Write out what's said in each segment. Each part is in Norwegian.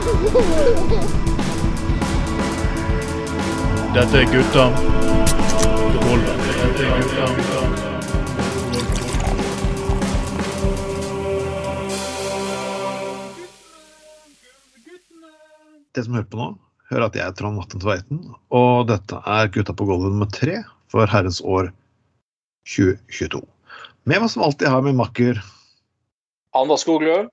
Dette er gutta. Dette er gutta Det som hører på nå, hører at jeg er Trond Matten Tveiten, og dette er Gutta på gulvet nummer tre for herrens år 2022. Med meg som alltid har min makker, Anders Skoglund.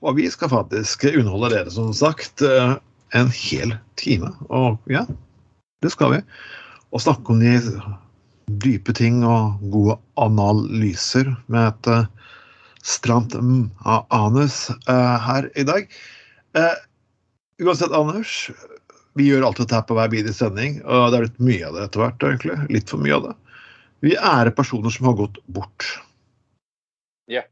Og vi skal faktisk underholde dere, som sagt, eh, en hel time. Og ja, det skal vi. Og snakke om de dype ting og gode analyser med et eh, stramt anus eh, her i dag. Uansett, Anders, vi gjør alt dette her på hver bidige sending, og det er blitt mye av det etter hvert, egentlig. Litt for mye av det. Vi ærer personer som har gått bort. Ja.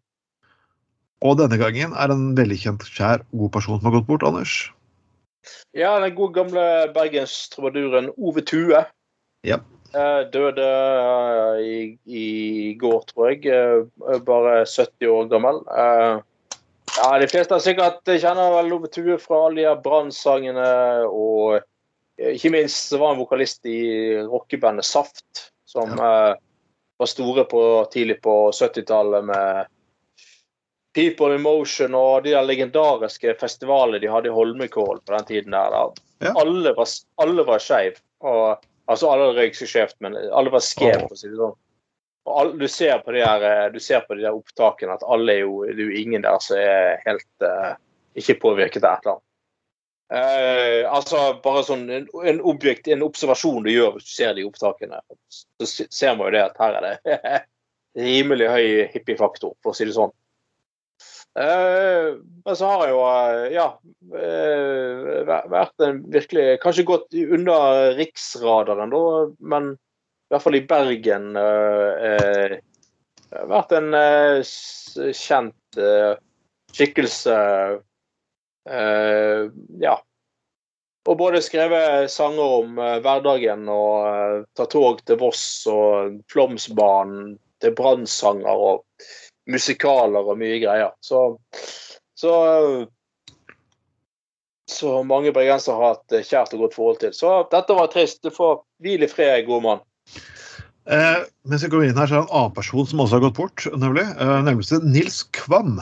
Og denne gangen er en veldig kjent, kjær, god person som har gått bort, Anders. Ja, den gode gamle bergenstrubaduren Ove Tue. Ja. Eh, døde eh, i, i går, tror jeg. eh, bare 70 år gammel. Ja, De fleste har sikkert kjenner vel Ove Tue fra alle de Brann-sangene. Og ikke minst var han vokalist i rockebandet Saft, som ja. var store på, tidlig på 70-tallet med People in Motion og de der legendariske festivalene de hadde i Holmenkollen på den tiden der. Ja. Alle var, alle var skeiv. Og- Altså, alle røyk seg skjevt, men alle var skjev, for å si det sånn. Og all, du, ser på de der, eh, du ser på de der opptakene at alle er jo, det er jo ingen der som er helt uh, ikke påvirket av et eller annet. Uh, altså bare sånn en, en, objekt, en observasjon du gjør hvis du ser de opptakene, så ser man jo det at her er det rimelig høy hippiefaktor, for å si det sånn. Eh, men så har jeg jo eh, ja eh, vært en virkelig Kanskje gått under riksradaren, da, men i hvert fall i Bergen vært en kjent skikkelse. Ja. Og både skrevet sanger om hverdagen og ta tog til Voss og Flåmsbanen til brannsanger og musikaler og mye greier. Så, så så mange bergensere har hatt kjært og godt forhold til. Så dette var trist. Du får hvile i fred, god mann. Eh, mens vi går inn her, så er det en annen person som også har gått bort, nemlig. Eh, nærmeste Nils Kvam.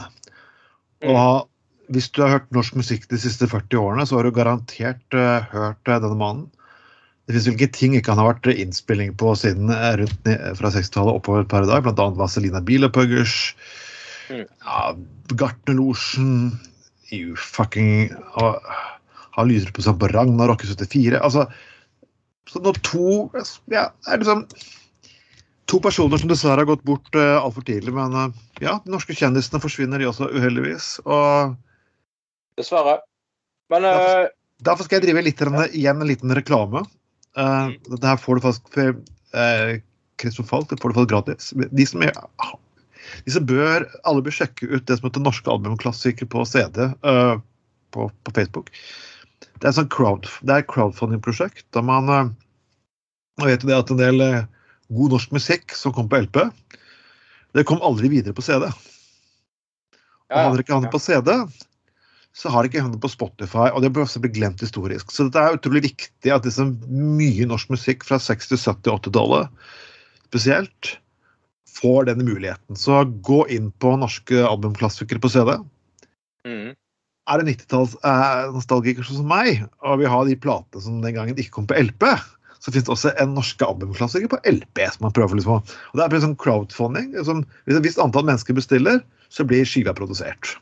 Og hvis du har hørt norsk musikk de siste 40 årene, så har du garantert eh, hørt eh, denne mannen. Det fins hvilke ting ikke han har vært innspilling på siden eh, rundt fra 60-tallet oppover et i dag, blant annet Vazelina Bielepuggers, Mm. ja, Gartnerlosjen, you fucking og, Han lyser på seg på Ragnarok i 74. Altså, så nå to Ja, det er liksom to personer som dessverre har gått bort uh, altfor tidlig. Men uh, ja, de norske kjendisene forsvinner, de også, uheldigvis. Og Dessverre. Men uh, derfor, derfor skal jeg drive litt igjen en liten reklame. Uh, dette her får du faktisk for uh, Falk, det får du faktisk gratis. De som, er, de som bør, alle bør sjekke ut det som heter Norske albumklassiker på CD uh, på, på Facebook. Det er et sånn crowd, er et crowdfunding-prosjekt der man uh, vet jo det at en del eh, god norsk musikk som kom på LP, det kom aldri videre på CD. Og ja, hadde dere ikke han ja. på CD, så har det ikke havnet på Spotify, og det blir også glemt historisk. Så det er utrolig viktig at liksom mye norsk musikk fra 60-, 70-, 80-tallet spesielt får denne muligheten. Så gå inn på norske albumklassikere på CD. Mm. Er det 90-tallsnostalgiker eh, som meg, og vil ha de platene som den gangen ikke kom på LP, så finnes det også en norske albumklassiker på LP. som man prøver liksom. Og Det er sånn crowdfunding. Liksom, hvis et visst antall mennesker bestiller, så blir skiva produsert.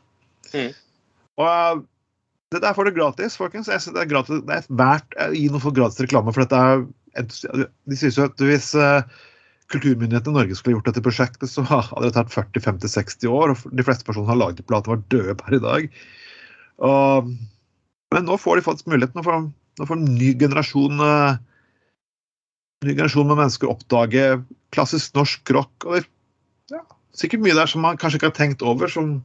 Mm. Og dette det der får du gratis, folkens. Jeg synes det er gratis. Det er verdt å gi noe for gratis reklame, for dette er De sier jo at hvis uh, kulturmyndighetene i Norge skulle gjort dette prosjektet, så hadde det tatt 40-50-60 år, og de fleste personer har laget plater var døde per i dag. Og, men nå får de faktisk muligheten. Nå får, en ny generasjon uh, ny generasjon med mennesker oppdage klassisk norsk rock. og det, ja, Sikkert mye der som man kanskje ikke har tenkt over. som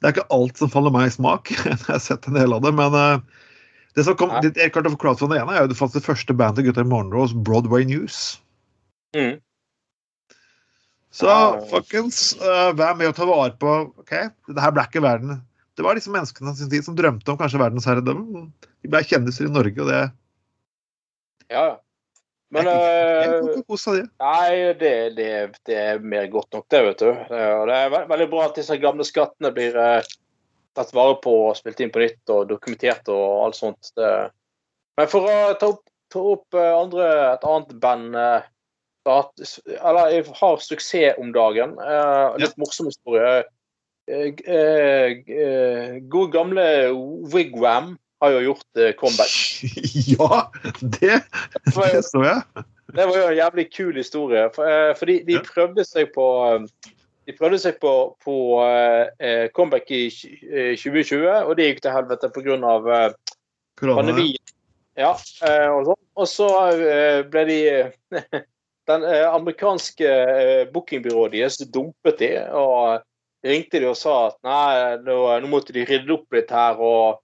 Det er ikke alt som faller meg i smak. Jeg har sett en del av det, men uh, det som kom, Nei. ditt Erik Carter for det ene er jo det faktisk det første bandet til gutta i Broadway News. Mm. Så Ja. folkens, uh, vær med å ta vare på OK, det her ble ikke verden det var disse menneskene sin tid som drømte om kanskje verdensherredømme. De ble kjendiser i Norge, og det Ja, ja. Men eh, det. Nei, det, det, det er mer godt nok, det, vet du. Det, og det er veldig bra at disse gamle skattene blir uh, tatt vare på og spilt inn på nytt og dokumentert og alt sånt. Men for å ta opp, ta opp eh, andre, et annet band uh, at, eller jeg har suksess om dagen. Uh, litt morsom historie. Uh, uh, eh, gode gamle Wigwam har jo gjort eh, comeback. Ja, det, det så jeg. Det var jo en jævlig kul historie. For, de, fordi de prøvde seg på eh, de prøvde seg på, på uh, comeback i eh, 2020, og det gikk til helvete pga. Uh, pandemien. Ja, uh, og, sånn. og så eh, ble de Den eh, amerikanske eh, bookingbyrået deres dumpet de, og ringte de og sa at nei, nå, nå måtte de rydde opp litt her. og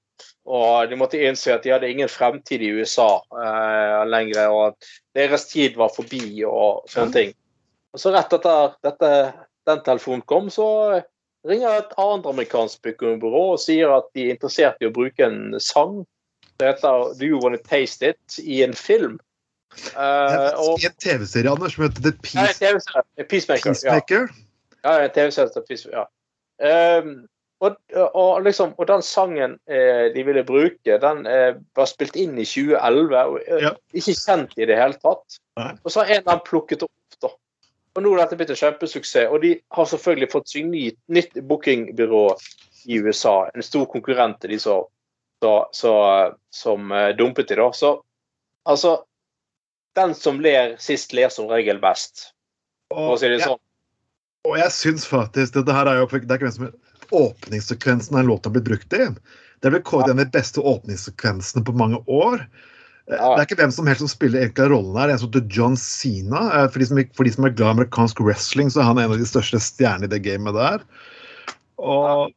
og de måtte innse at de hadde ingen fremtid i USA eh, lenger, og at deres tid var forbi og sånne ting. Og så rett etter dette, den telefonen kom, så ringer et annet amerikansk byrå og sier at de er interessert i å bruke en sang som heter Do You Wanna Taste It i en film. Uh, og, I en TV-serie Anders, som heter The Peace, nei, Peacemaker. Peacemaker. Ja. Ja, en TV-serie ja. Ehm, og, og, liksom, og den sangen eh, de ville bruke, den eh, var spilt inn i 2011. Og, eh, Ja. Ikke kjent i det hele tatt. Nei. Og så har en av dem plukket opp. da. Og nå er dette blitt en kjempesuksess. Og de har selvfølgelig fått seg ny, nytt bookingbyrå i USA. En stor konkurrent til de så, så, så, som eh, dumpet de da. Så altså Den som ler sist, ler som regel best, for å si det sånn. Og jeg syns faktisk dette her er jo det er ikke hvem som er åpningssekvensen av låta blitt brukt i. Det vel kåret en av de beste åpningssekvensene på mange år. Eh, Ja. Det er ikke hvem som helst som spiller egentlig rollen her. En som heter John Sina. Eh, For de, som, for de som er glad i amerikansk wrestling, så er han en av de største stjernene i det gamet der. Og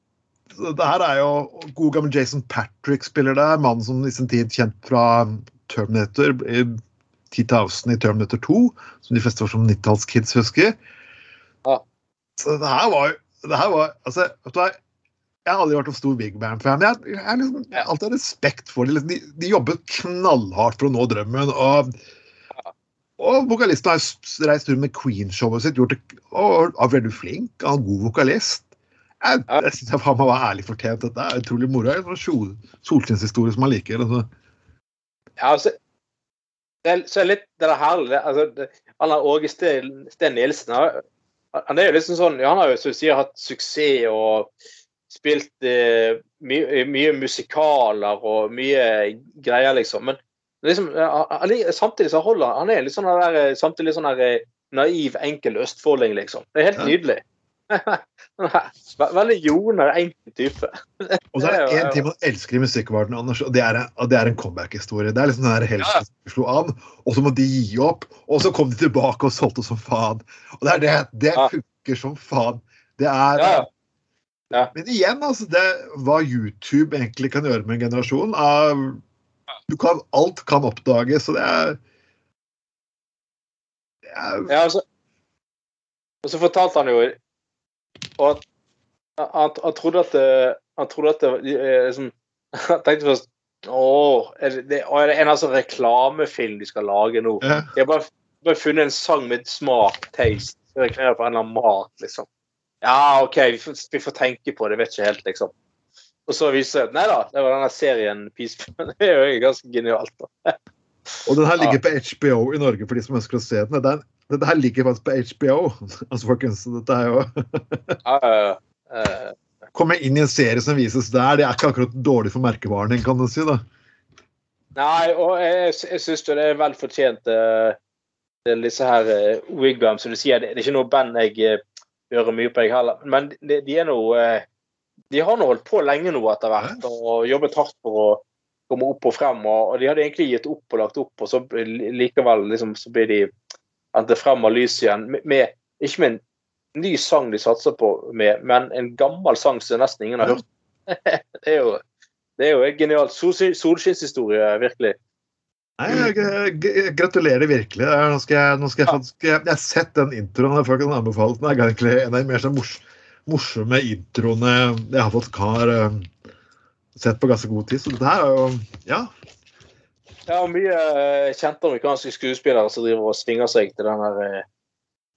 det her er jo god gammel Jason Patrick spiller der. Mannen som i sin tid kjent fra Terminator. i 10.000 i Terminator 2, som de fleste var som 90-tallskids husker. Ja. Så det her var jo det her var, altså, vet du hva, Jeg har aldri vært en stor Big Bang-fan. Jeg, jeg, liksom, jeg har alltid hatt respekt for dem. Liksom, de, de jobbet knallhardt for å nå drømmen. Og, og vokalisten har reist rundt med Queen-showet sitt gjort det, og er veldig flink. Han er en god vokalist. Jeg, jeg synes faen meg var ærlig fortjent. Dette er utrolig moro. En sol, solskinnshistorie som man liker. Altså. Ja, altså, det er, så er litt det her altså, Han har Åge Sten Steen Nilsen han, er jo liksom sånn ja, Han har jo som du sier hatt suksess og spilt eh, mye, mye musikaler og mye greier, liksom. Men liksom, samtidig så holder han er litt sånn der, eh, samtidig sånn der eh, naiv, enkel østfolding, liksom. Det er helt nydelig. Ve- Veldig jordnær, enkel type. Og så er det én ting man elsker i musikkverdenen, Anders, og det er, og det er en comeback-historie. Det er liksom den helsen ja. som slo an, og så må de gi opp, og så kom de tilbake og solgte som faen. Og det er det. Det Ja. funker som faen. Det er Ja, ja. Men igjen, altså, det hva YouTube egentlig kan gjøre med en generasjon er, du kan, Alt kan oppdages, og det er, det er Ja, altså, og så fortalte han jo og at han, han trodde at det, han trodde at det liksom, Han tenkte først Å, er det, er det en altså reklamefilm de skal lage nå? ja. De har bare, bare funnet en sang med smak, taste. Skal reklamere for en eller annen mat, liksom. Ja, OK, vi får, vi får tenke på det. Vet ikke helt, liksom. Og så viser det seg nei da, det var denne serien Peace Det er jo ganske genialt. da. Og den her ligger på HBO i Norge for de som ønsker å se den. Det er Den, dette her ligger faktisk på HBO. Altså, folkens, dette er jo ja. Eh, Komme inn i en serie som vises der, det er ikke akkurat dårlig for merkevaren din, kan du si. da. Nei, og jeg, jeg syns det er vel fortjent, uh, disse her uh, Wigwam, som du sier. Det, det er ikke noe band jeg uh, hører mye på, jeg heller. Men de, de er eh, De har nå holdt på lenge nå etter hvert og jobbet hardt for å komme opp og frem. Og, og de hadde egentlig gitt opp og lagt opp, og så likevel liksom, så blir de hentet frem av lyset igjen. Med, med, ikke med en ny sang de satser på, med, men en gammel sang som nesten ingen har hørt. det er jo det er jo en genial sol- solskinnshistorie, virkelig. Nei, jeg, gratulerer virkelig. Nå skal jeg, nå skal jeg, jeg, jeg har sett den introen. Jeg får ikke anbefalt den. Det er egentlig en av de mer sånn mors, morsomme introene jeg har fått kar uh, sett på ganske god tid. Så dette her er jo Ja. Ja, mye uh, kjente amerikanske skuespillere som driver og svinger seg til den der uh,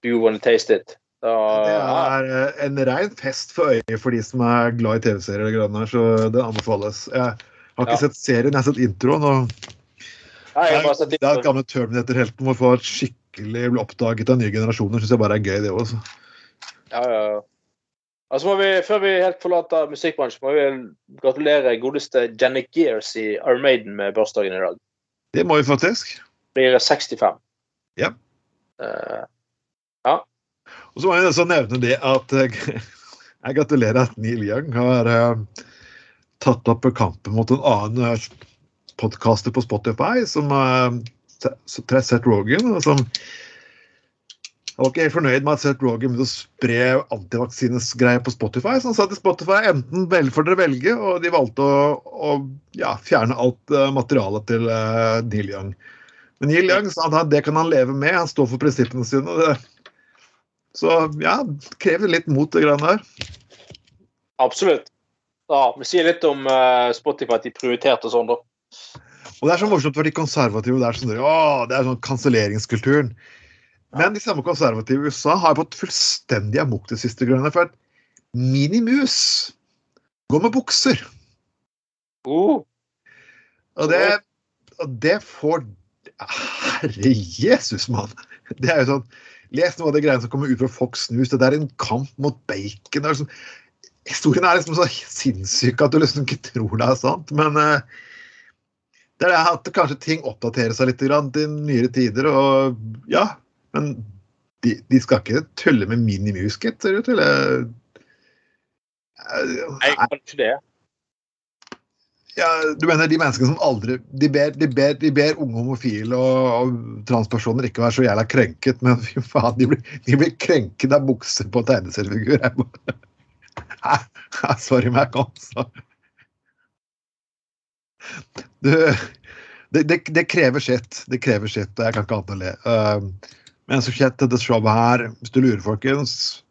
Do you wanna taste it? Da, Det er uh, en rein fest for øyet for de som er glad i TV-serier, så det anbefales. Jeg har ikke Ja. sett serien, jeg har sett introen. og Nei, jeg har bare sett Det er gamle Terminator-helten må få et skikkelig bli oppdaget av nye generasjoner. Syns jeg bare er gøy, det også. Ja, ja, ja. Altså vi, Før vi helt forlater musikkbransjen, må vi gratulere godeste Janet Gears i Armaden med bursdagen i dag. Det må vi faktisk. Blir 65. Ja. Eh, Og så må jeg også nevne det at eh, jeg gratulerer at Neil Young har uh, tatt opp kampen mot en annen uh, podkaster på Spotify, som uh, Seth Rogan, og som han var ikke helt fornøyd med at Seth Rogan begynte å spre antivaksinesgreier på Spotify. Så han sa til Spotify enten vel får dere velge, og de valgte å, å ja, fjerne alt uh, materialet til uh, Neil Young. Men Neil Young sa at han- det kan han leve med, han står for prinsippene sine. det så ja, det krever litt mot, det greiene der. absolutt. Ja, Vi sier litt om uh, Spotify at de prioriterte sånn, da. Og det er så morsomt for de konservative. Det er sånn, å, det er sånn kanselleringskulturen. Men de samme konservative i USA har fått fullstendig amok det siste grønne. For at Minimus går med bukser. Oh. Og det, og det får Herre Jesus, mann! Det er jo sånn Les noe av det greiene som kommer ut fra Fox News. Det der er en kamp mot bacon. Det er liksom, historien er liksom så sinnssyk at du liksom ikke tror det er sant. Men uh, det er at kanskje ting oppdaterer seg litt grann til nyere tider. Og ja, men de, de skal ikke tulle med minimusket, ser det ut til. Nei, kan ikke det. Ja, du mener de menneskene som aldri De ber, de ber, de ber unge homofile og, og transpersoner ikke være så jævla krenket, men fy faen, de blir, de blir krenket av bukser på tegneseriefigur. Sorry, Mac, altså. Du, det, det, det krever sitt. Det krever sitt, og jeg kan ikke annet enn å le. Uh, men så kjent dette showet her, hvis du lurer, folkens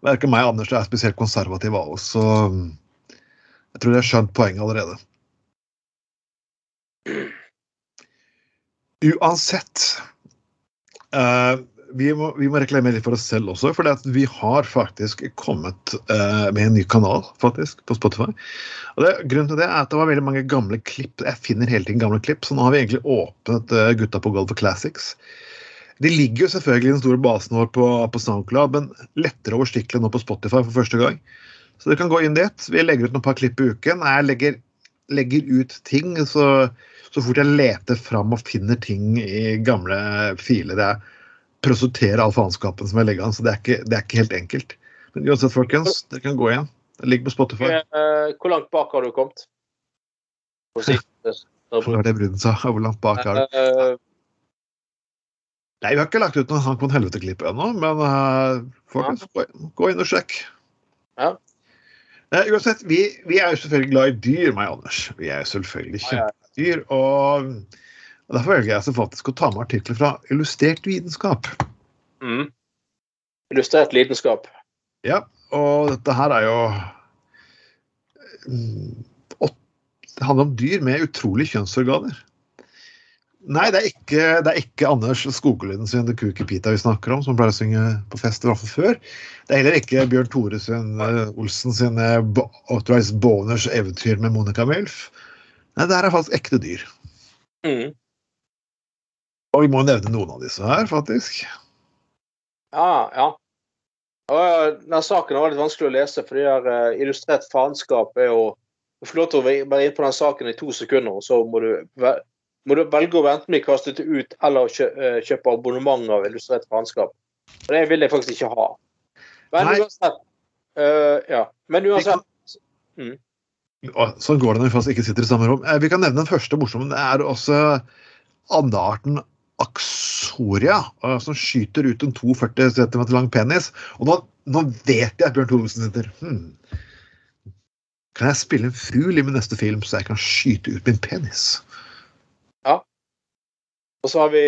Verken meg eller Anders er spesielt konservative av oss, så jeg tror de har skjønt poenget allerede. Uansett uh, vi, må, vi må reklamere litt for oss selv også, for vi har faktisk kommet uh, med en ny kanal faktisk, på Spotify. Og det, grunnen til det er at det var veldig mange gamle klipp. Jeg finner hele tiden gamle klipp, så nå har vi egentlig åpnet uh, Gutta på gulvet Classics. De ligger jo selvfølgelig i den store basen vår på, på SoundCloud, men lettere overstikkelig nå på Spotify for første gang. Så dere kan gå inn dit. Vi legger ut noen par klipp i uken. Jeg legger, legger ut ting så, så fort jeg leter fram og finner ting i gamle filer. Jeg prosoterer all faenskapen som jeg legger an, så det er, ikke, det er ikke helt enkelt. Men uansett, folkens, dere kan gå igjen. Det ligger på Spotify. Eh, hvor langt bak har du kommet? Hvor langt bak er det? Eh, Nei, vi har ikke lagt ut noe Hank von Helvete-klipp ennå, men uh, folkens, gå, gå inn og sjekk. Ja. Uh, uansett, vi, vi er jo selvfølgelig glad i dyr, meg Anders. Vi er jo selvfølgelig kjempedyr. Og, og derfor velger jeg så faktisk å ta med artikler fra Illustrert vitenskap. mm. Illustrert lidenskap. Ja, og dette her er jo mm, Det handler om dyr med utrolige kjønnsorganer. Nei, det er ikke, det er ikke Anders Skoglund sin The Cookie Pita vi snakker om, som pleier å synge på fest, i hvert fall før. Det er heller ikke Bjørn Tore sin, eh, Olsen sin Authorized Boners eventyr med Monica Milf. Nei, det her er faktisk ekte dyr. Mm. Og vi må nevne noen av disse her, faktisk. Ja, ja. Og, denne saken var litt vanskelig å lese, fordi der, eh, illustrert faenskap er jo Du får lov til å være inne på den saken i to sekunder, og så må du, må du velge å enten bli kastet ut eller eh, kjøpe abonnement av illustrert faenskap. Og det vil jeg faktisk ikke ha. Men Nei. uansett uh, Ja. Men uansett kan- Sånn går det når vi faktisk ikke sitter i samme rom. Eh, Vi kan nevne den første morsomme. Det er også andearten Axoria, eh, som skyter ut en 42 cm lang penis. Og nå, nå vet jeg at Bjørn Thoresen sitter hmm. Kan jeg spille en frul i min neste film, så jeg kan skyte ut min penis? Og så har vi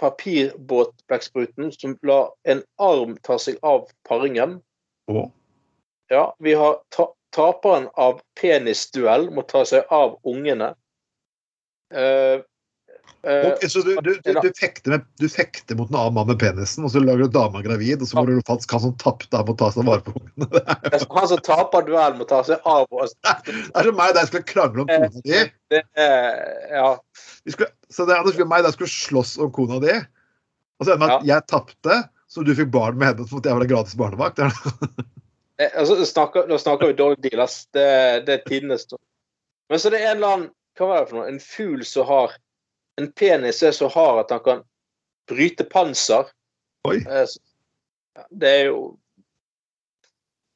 papirbåtblekkspruten som lar en arm ta seg av paringen. Oh. Ja, vi har ta taperen av penisduell må ta seg av ungene. Eh, eh, Ok, så du, du, du, fekter med, du fekter mot en annen mann med penisen, og så lager du dama gravid, og så må du faktisk ha som tapte, må ta seg vare på ungene. Det han som taper duellen, må ta seg av oss. er som meg og deg skulle krangle om kona di. Det er, ja. Vi skulle, så det er som meg og deg skulle slåss om kona di. Og så ender det med at jeg tapte, så du fikk barn med henne, så måtte jeg være gratis barnevakt. Det Eh, Altså, snakker, nå snakker vi dårlig deal, ass. Det, det er tidenes Men så det er en eller annen Hva var det for noe? En fugl som har En penis er så hard at han kan bryte panser. Oi. Eh, Det er jo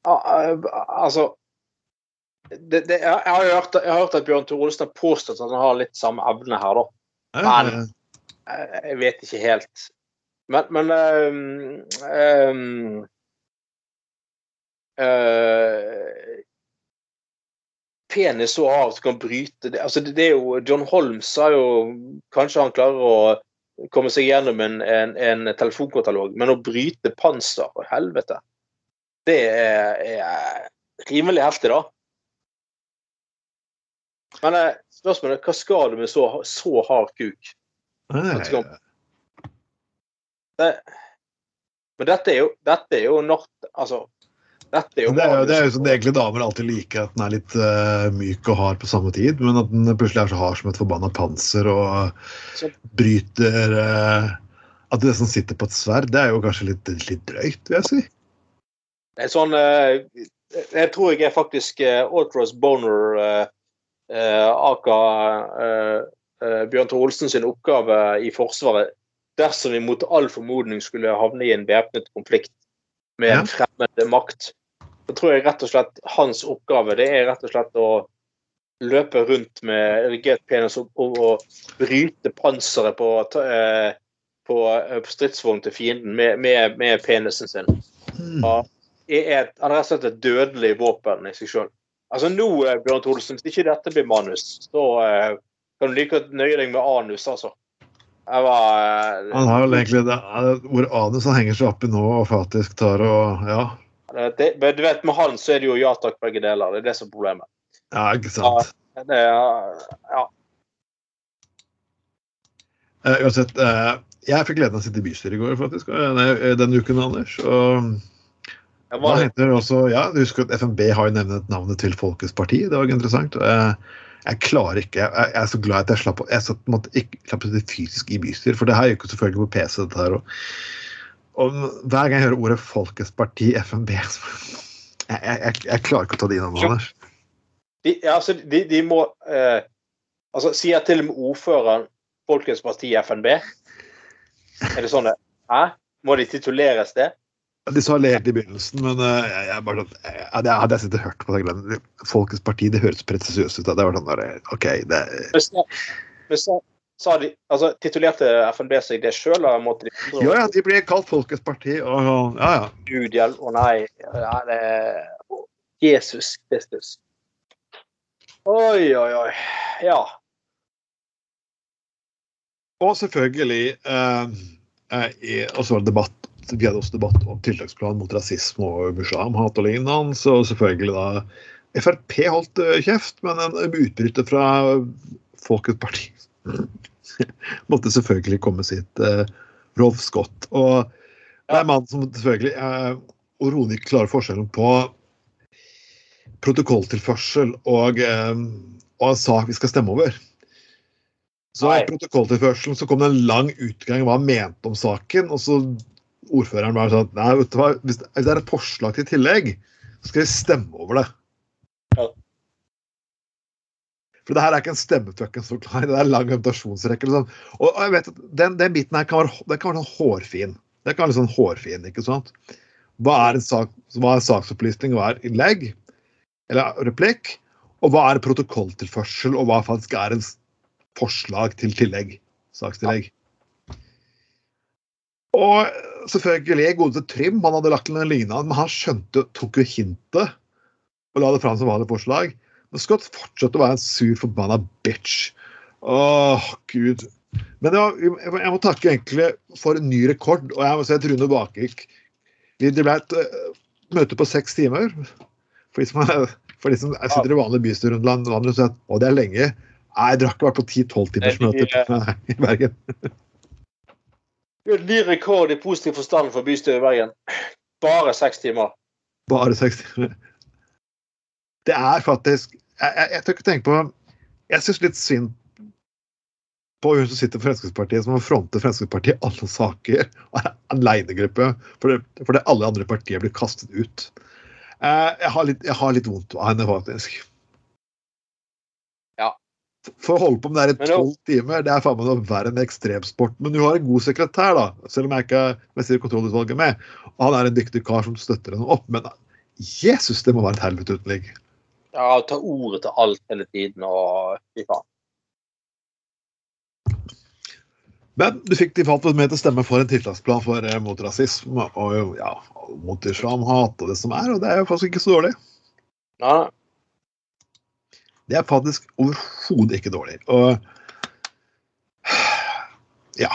Altså det, det, jeg, har hørt, jeg har hørt at Bjørn Tore Olsen har påstått at han har litt samme evne her, da. Men- Jeg vet ikke helt. Men, men um, um, Penis så hard du kan bryte det. Altså, det, det er jo John Holmes sa jo Kanskje han klarer å komme seg gjennom en, en, en telefonkatalog, men å bryte panser Helvete. Det er, er rimelig heftig, da. Men eh, spørsmålet er hva skal du med så, så hard kuk? Nei, Det, men dette er jo, dette er jo not, Altså, dette er jo Det er det er jo manus. sånn det egentlig damer alltid liker, at den er litt uh, myk og hard på samme tid, men at den plutselig er så hard som et forbanna panser og Så- bryter uh, At det som sitter på et sverd, det er jo kanskje litt, litt drøyt, vil jeg si. Det er sånn uh, Jeg tror jeg er faktisk uh, Altros Boner aka Bjørn Tore Olsen sin oppgave i Forsvaret dersom vi mot all formodning skulle havne i en væpnet konflikt med en fremmed makt. Så tror jeg rett og slett hans oppgave det er rett og slett å løpe rundt med penis og, og, og bryte panseret på, eh, på, eh, på stridsvognen til fienden med, med, med penisen sin Mm. Ja. er han er rett og slett et dødelig våpen i seg sjøl. Altså nå, eh, Bjørn Tholsen, hvis ikke dette blir manus, så eh, kan du like godt nøye deg med anus, altså. Var eh, Han har vel egentlig det, hvor anus han henger seg oppi nå og faktisk tar og Ja, det, du vet, Med han så er det jo ja takk, begge deler. Det er det som er problemet. ja ikke sant. Det er, ja. Eh, uansett, eh, jeg fikk gleden av å sitte i bystyret i går, faktisk, eh, denne uken, Anders. og Da heter det også, ja, du husker at FNB har jo nevnt navnet til Folkets parti. Det var interessant. og Jeg, klarer ikke Jeg, jeg er så glad at jeg slapp å jeg satt, på ikke slapp å sitte fysisk i bystyret, for det her gjør jo selvfølgelig på PC. dette her, og, og Hver gang jeg hører ordet Folkets parti, FNB jeg, jeg, jeg, jeg klarer ikke å ta det innom, Anders. de, ja, altså, de, de må eh, altså, Sier til og med ordføreren Folkets parti FNB? Er det sånn det Hæ? Må de tituleres det? De sa helt i begynnelsen, men uh, jeg, jeg bare sånn, jeg, jeg, hadde jeg sittet og hørt på det, greiene, Folkets parti, det høres pretensiøst ut. Det var sånn der, OK, det Men sa, men sa, sa de, altså, Titulerte FNB seg det sjøl, de Ja, ja, de blir kalt Folkets parti, og ja, ja. Gud hjelp, å nei. Ja, det å, Jesus Kristus. Oi, oi, oi. Ja. Og selvfølgelig eh, eh, i, Og så var det debatt vi hadde også debatt om tiltaksplan mot rasisme og muslimhat og lignende. Så selvfølgelig da Frp holdt eh, kjeft, men en utbryter fra Folkets parti måtte selvfølgelig komme sitt eh, Rolf Scott. Og det er en mann som selvfølgelig eh, ikke klarer forskjellen på protokolltilførsel og, eh, og en sak vi skal stemme over. Så i protokolltilførselen så kom det en lang utgang hva han mente om saken. Og så ordføreren bare sa at hvis det er et forslag til tillegg, så skal vi stemme over det. Ja. For det her er ikke en stemmetøkken som klarer, det er en lang invitasjonsrekke. Liksom. Og, og jeg vet at den, den biten her kan være, den kan være sånn hårfin. Det kan være sånn hårfin, ikke sant? Hva er en, sak, hva er saksopplysning, hva er innlegg? Eller replikk? Og hva er protokolltilførsel, og hva faktisk er en forslag til tillegg? Sakstillegg. Og selvfølgelig godeste Trym, han hadde lagt en lignende, men han skjønte, tok jo hintet og la det fram som vanlig forslag. Men Scott fortsatte å være en sur, forbanna bitch. Åh, gud. Men var, jeg må- jeg må takke egentlig for en ny rekord. Og jeg må si at Rune Bakvik Det ble et eh, møte på seks timer. For de som, er, for de som sitter i vanlig bystyrerundeland og sier at det er lenge. Nei, dere har ikke vært på 10-12 timers møte de, i Bergen. Det er en ny rekord i positiv forstand for bystyret i Bergen. Bare seks timer. Bare seks timer. Det er faktisk Jeg, jeg, jeg tør ikke tenke på Jeg syns litt synd på hun som sitter i Fremskrittspartiet, som fronter fronte Fremskrittspartiet i alle saker. og er Alenegruppe. Fordi, fordi alle andre partier blir kastet ut. Eh, Jeg har litt, jeg har litt vondt av henne, faktisk. Ja. For å holde på med det her i tolv timer, det er faen meg noe verre enn ekstremsport. Men du har en god sekretær, da, selv om jeg ikke i kontrollutvalget med. Og han er en dyktig kar som støtter henne opp. Men Jesus, det må være et helvete uten ligg. Ja, ta ordet til alt hele tiden og fy faen. Men du fikk de falt med til å stemme for en tiltaksplan for, eh, mot rasisme og ja, mot islamhat og det som er, og det er jo faktisk ikke så dårlig. Nei. Det er faktisk overhodet ikke dårlig. Og ja.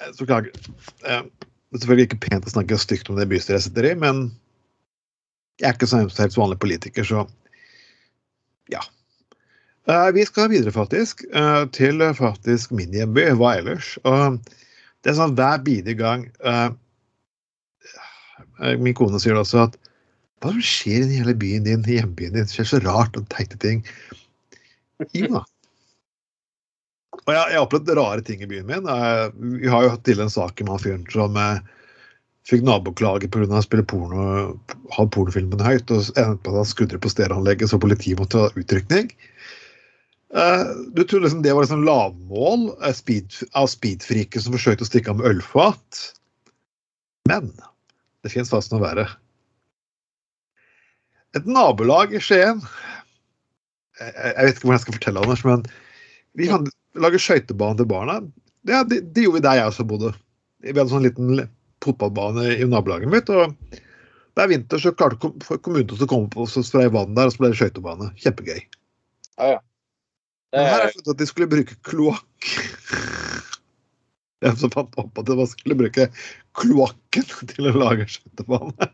Eh, Det er selvfølgelig ikke pent å snakke stygt om det bystyret jeg sitter i, men jeg er ikke så helt vanlig politiker, så ja. Eh, Vi skal videre, faktisk, eh, til eh, faktisk min hjemby. Hva ellers? Og det er sånn hver bidige gang Min kone sier det også at hva er som skjer i hele byen din, hjembyen din? Det skjer så rart og teite ting. Ja. Og jeg, har opplevd rare ting i byen min. Vi har jo hatt til en sak med han fyren som fikk naboklage pga. å spille porno, ha pornofilmen høyt, og endte på at han skudde på stereoanlegget, så politiet måtte ha utrykning. Uh, Du trodde liksom det var liksom lavmål uh, speed, av speedfriker som forsøkte å stikke av med ølfat. Men det fins faktisk noe verre. Et nabolag i Skien jeg, jeg vet ikke hvordan jeg skal fortelle, Anders, men vi kan lage skøytebane til barna. Ja, det, det gjorde vi der jeg også bodde. Vi hadde sånn liten fotballbane i nabolaget mitt. og det er vinter så klarte kommunen til å komme på og spraye vann der, og så ble det skøytebane. Kjempegøy. Ja, ja. Det Men her har er, jeg funnet at de skulle bruke kloakk. Jeg som fant opp at man skulle bruke kloakken til å lage skøytebane.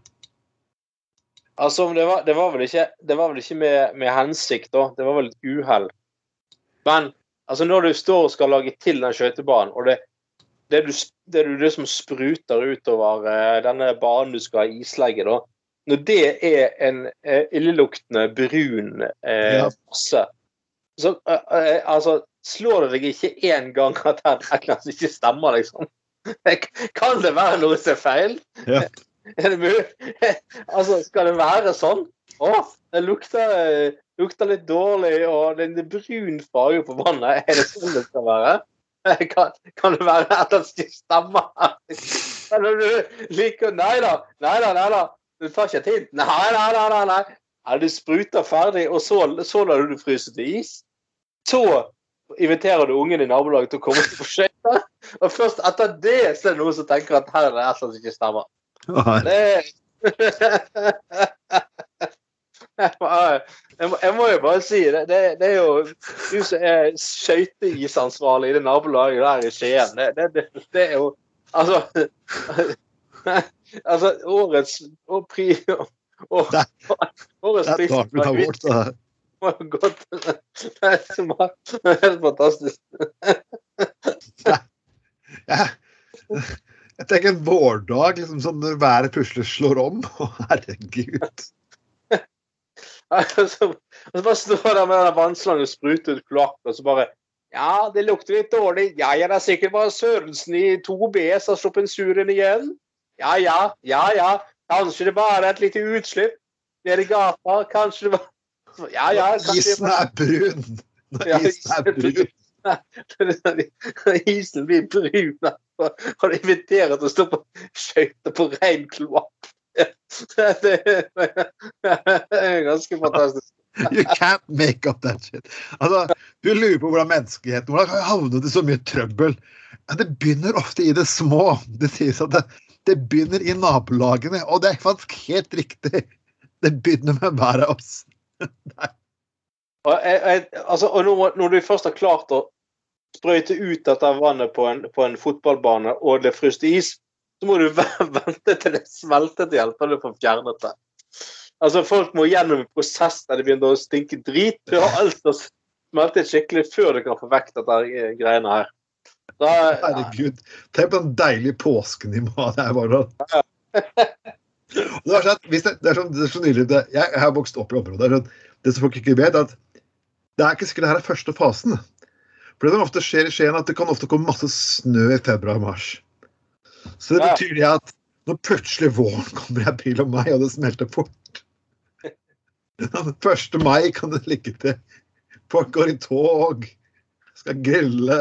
altså, det var, det var vel ikke, det var vel ikke med, med hensikt, da. Det var vel et uhell. Men altså, når du står og skal lage til den skøytebanen, og det, det, du, det du det som spruter utover eh, denne banen du skal ha islegge, da Når det er en eh, illeluktende brun eh, Ja. masse, så eh, eh, altså Slår det deg ikke én gang at det er et eller annet ikke stemmer, liksom? Kan det være noe som er feil? Ja. Er det mulig? Altså, skal det være sånn? Å, det lukter, eh, lukter litt dårlig, og det er brun farge på vannet. Er det sånn det skal være? Kan, kan det være at han ikke stemmer? Eller du liker Nei da, nei da, nei da. Du tar ikke tid? Nei, nei, nei. nei, nei. Ja, du spruter ferdig, og så, så lar du det fryse til is. Så inviterer du ungen i nabolaget til å komme til skøyter. Og først etter det så er det noen som tenker at her er det et eller annet som ikke stemmer. Det jeg, må, jeg, må, jo bare si det, det, det er jo du som er skøyteisansvarlig i det nabolaget der i Skien. Det, det, det, er jo Altså Altså, årets og pri, og, Årets pris var godt. Det er helt fantastisk. Jeg, jeg tenker en vårdag, liksom sånn når været plutselig slår om. Å, herregud. Og så, og så bare står der med den vannslangen og spruter ut kloakk, og så bare Ja, det lukter litt dårlig. Ja, ja, det er sikkert bare Sørensen i 2B som har sluppet en sur inn igjen. Ja, ja, ja, ja. Kanskje det bare er et lite utslipp nede i gata. Kanskje det bare Ja, ja. Isen er brun. Når Ja, isen er brun. Isen blir brun og har invitert til å stå på skøyter på rein kloakk. Det er ganske fantastisk. You can't make up that shit. Altså, du lurer på hvordan menneskeheten Hvordan har havnet i så mye trøbbel? Ja, det begynner ofte i det små. Det sies at det, det begynner i nabolagene, og det er faktisk helt riktig. Det begynner med hver av oss. Og, jeg, jeg, altså, og når, når du først har klart å sprøyte ut dette vannet på en, på en fotballbane, og det fryser is, så må du vente til det smelter til hjelp før du får fjernet det. Altså, folk må gjennom en prosess der det begynner å stinke drit før alt å smelte skikkelig før du kan få vekk dette greiene her. Da, Herregud. Tenk på den deilige påsken i ha. Det er bare det er, sånn, det, det er sånn, det er så nydelig det, jeg, jeg har vokst opp i området. Det, sånn, det som folk ikke vet, er at det er ikke sikkert det her er første fasen. For det som ofte skjer i Skien, at det kan ofte komme masse snø i februar-mars. Så det betyr det at når plutselig våren kommer i april og mai, og det smelter fort Den 1. mai kan det ligge til. Folk går i tog, skal grille.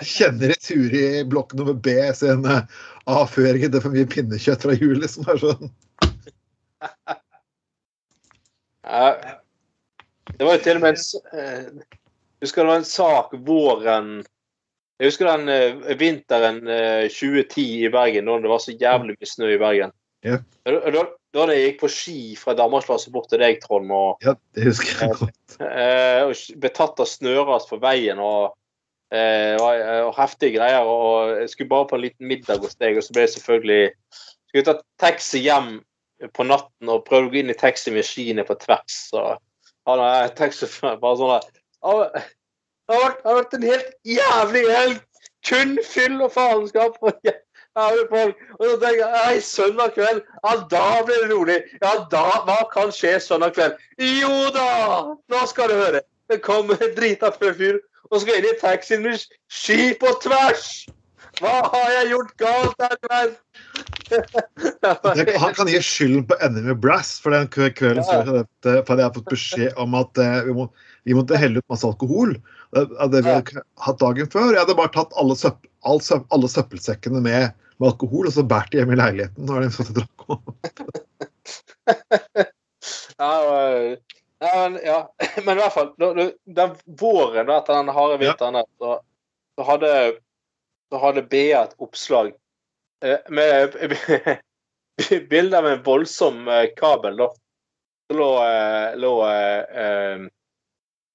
Kjenner i tur i blokk nummer B sin eh, avføring etter for mye pinnekjøtt fra jul. Liksom. Er sånn. Det var jo til og med en eh, Husker det var en sak våren Jeg husker den eh, vinteren eh, 2010 i Bergen, da det var så jævlig mye snø i Bergen. Ja. Da, da, jeg gikk på ski fra Danmarksplassen bort til deg, Trond, og, Ja, det husker jeg godt. eh, og ble tatt av snøras på veien og, eh, og, og heftige greier. Og jeg skulle bare på en liten middag hos deg, og så ble jeg selvfølgelig Skulle ta taxi hjem på natten og prøvde å gå inn i taxi med skiene på tvers. Og han er taxisjåfør bare sånn der «Å, Det har vært, det har vært en helt jævlig helg! Kun fyll og faenskap! Og jæ- jævlig folk. Og så tenker jeg Nei, søndag kveld, ja da blir det rolig. Ja da, hva kan skje søndag kveld? Jo da! Nå skal du høre. Det kommer en drita full fyr og skal inn i taxien med ski på tvers! Hva har jeg gjort galt her i verden? Han kan gi skylden på Enemy Brass for den kvelden Ja. før. For jeg har fått beskjed om at eh, vi, må, vi måtte helle ut masse alkohol. Det, av det vi hadde hatt dagen før. Jeg hadde bare tatt alle, søpp, all, søpp, alle søppelsekkene med, med alkohol og så båret de hjem i leiligheten. Når de satt og drakk. Ja, og- ja, men, ja. men i hvert fall, den våren da, etter den harde vinteren, ja. så, så, hadde, så hadde BA et oppslag eh, med bilde av en voldsom eh, kabel. da. Så lå, eh, lå, eh,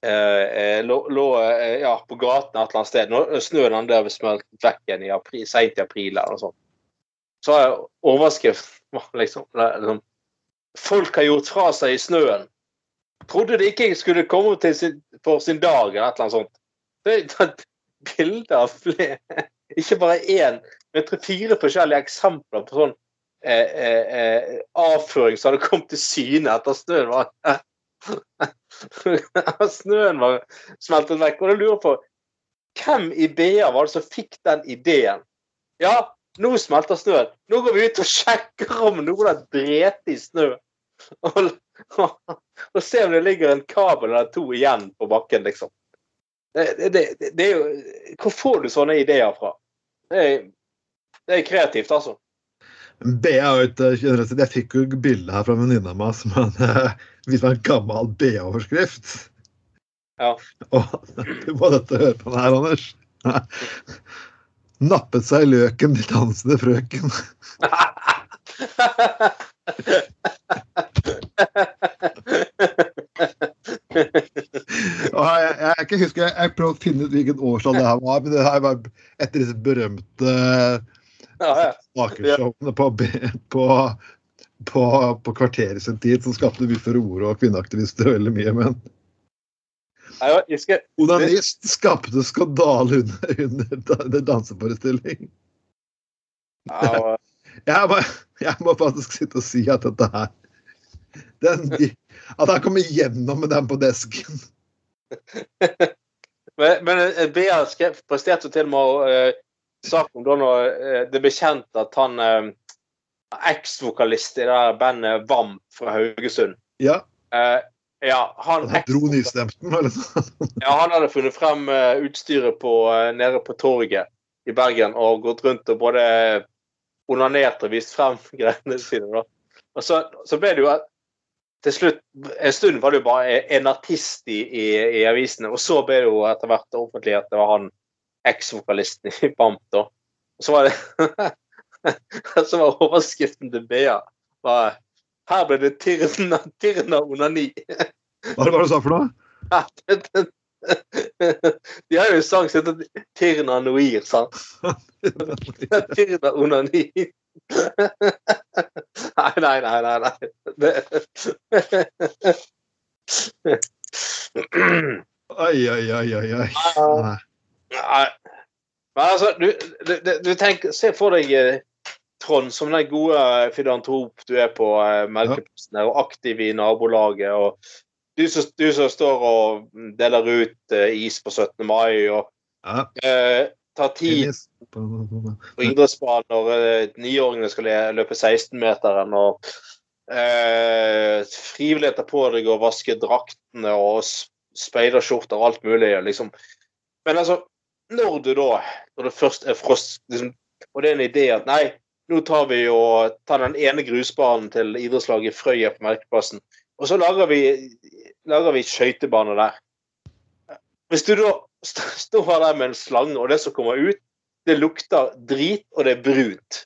eh, eh, lå, lå eh, ja, på gaten et eller annet sted. Når snøen den der smelt vekk igjen i april, sent i april eller noe sånt. Så overskriften overskrift, liksom, liksom Folk har gjort fra seg i snøen. Trodde det ikke skulle komme til sin, for sin dag, eller et eller annet sånt. Det er tatt bilder av flere Ikke bare én, men tre-fire forskjellige eksempler på sånn eh, eh, eh, avføring som hadde kommet til syne etter snøen var Snøen var smeltet vekk. Og jeg lurer på hvem i BA var det som fikk den ideen? Ja, nå smelter snøen. Nå går vi ut og sjekker om noen har drept i snø. Og, og se om det ligger en kabel eller to igjen på bakken, liksom. Det, det, det, det er jo Hvor får du sånne ideer fra? Det er, det er kreativt, altså. Et eh, generelt sett- Jeg fikk jo bilde her fra en venninne av meg som han, viste meg en gammel BA-overskrift. Ja. Og du må dette høre på den her, Anders. Nappet seg løken til dansende frøken. Jeg, jeg, jeg, ikke husker, jeg, jeg prøvde å finne ut hvilket årstall det her var, men det her var etter disse berømte ja. På, på, på, på kvarteret sin tid, som skapte mye furore og kvinneaktivister veldig mye. Men onanist skapte skandale under, under, under danseforestilling. Jeg må, jeg må faktisk sitte og si at dette her den, At han kommer gjennom med den på desken. Men, men Bea BA presterte til og med uh, sak om da når eh, det ble kjent at han uh, Eks-vokalist i det bandet Vamp fra Haugesund Ja, eh, Ja, han, dro nystemten, eller ja, han hadde funnet frem eh, utstyret på, eh, nede på torget i Bergen og gått rundt og både onanert og vist frem greiene sine. da. Og så, så ble det jo til slutt En stund var det jo bare en artist i, i, i avisene, og så ble det jo etter hvert offentlig at det var han eks-vokalisten i Bamp. da. Og så var det så var overskriften til Bea var, Her ble det tirna, tirna onani. Hva var det du sa for noe? De har jo en sang som heter Tirna Noir, sant? Tirna Onani. Nei, nei, nei, nei. nei. Det... Oi, oi, oi, oi. oi. Nei. Men altså, du, du, du- tenker, Se for deg eh, Trond som den gode filantrop du er på eh, Melkeposten og aktiv i nabolaget. og du som, du som står og deler ut eh, is på 17. mai og Ja. eh, tar tid på idrettsbanen når niåringene skal løpe 16-meteren. og eh, Frivilligheter på deg og vaske draktene og speiderskjorter og alt mulig. Liksom. Men altså, når du da, når det først er frost, liksom, og det er en idé at nei, nå tar vi og tar den ene grusbanen til idrettslaget Frøya på Merkeplassen, og så lager vi, lager vi skøytebane der. Hvis du da står der med en slange, og det som kommer ut, det lukter drit, og det er brunt.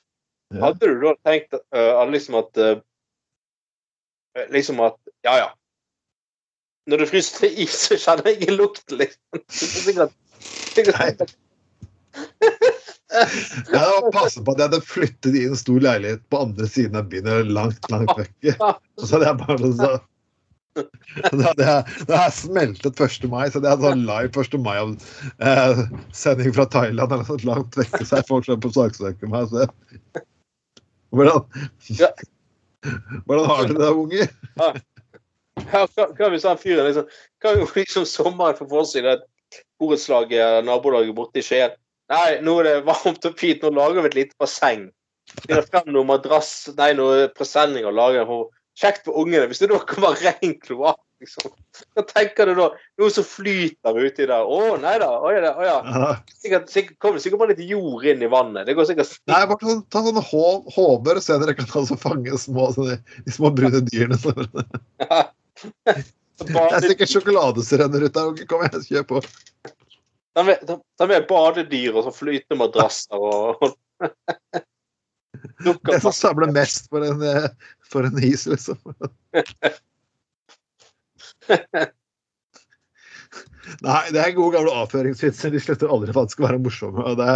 Hadde du da tenkt uh, liksom at uh, Liksom at Ja, ja. Når du fryser is, så kjenner jeg ikke lukten, liksom. Det er Jeg hadde passet på at jeg hadde flyttet i en stor leilighet på andre siden av byen, langt, langt vekk. Og så hadde jeg bare så, da hadde jeg, hadde jeg smeltet 1. mai, så hadde jeg sånn live 1. mai-sending fra Thailand eller sånn langt vekke, så er folk sånn på saksøker meg. Så. Hvordan, hvordan har dere det, unger? Ja, hva, hva hvis han fyren liksom Hva om liksom sommeren får for seg at borettslaget nabolaget borte i Skien Nei, nå er det varmt og fint, nå lager vi et lite basseng. Finner frem noe madrass, nei, noe presenning og lager for Kjekt for ungene. Hvis det da kommer ren kloakk, liksom. Hva tenker du da? Noe som flyter uti der. Å, nei da. Å, ja, å, ja. Ja. Sikkert, sikkert, kommer sikkert bare litt jord inn i vannet. Det går sikkert Nei, bare ta sånne hå- håver og se dere kan altså fange små, sånne, de små brune dyrene. Så. Det er sikkert sjokolade som renner ut der. Kom igjen, kjør på. De er, ta, ta er badedyr og så flytende madrasser og, Det som samler mest for en, eh, for en is, liksom. Nei, det er gode gamle avføringsvitser. De slutter aldri for at det skal være morsomme. og Det,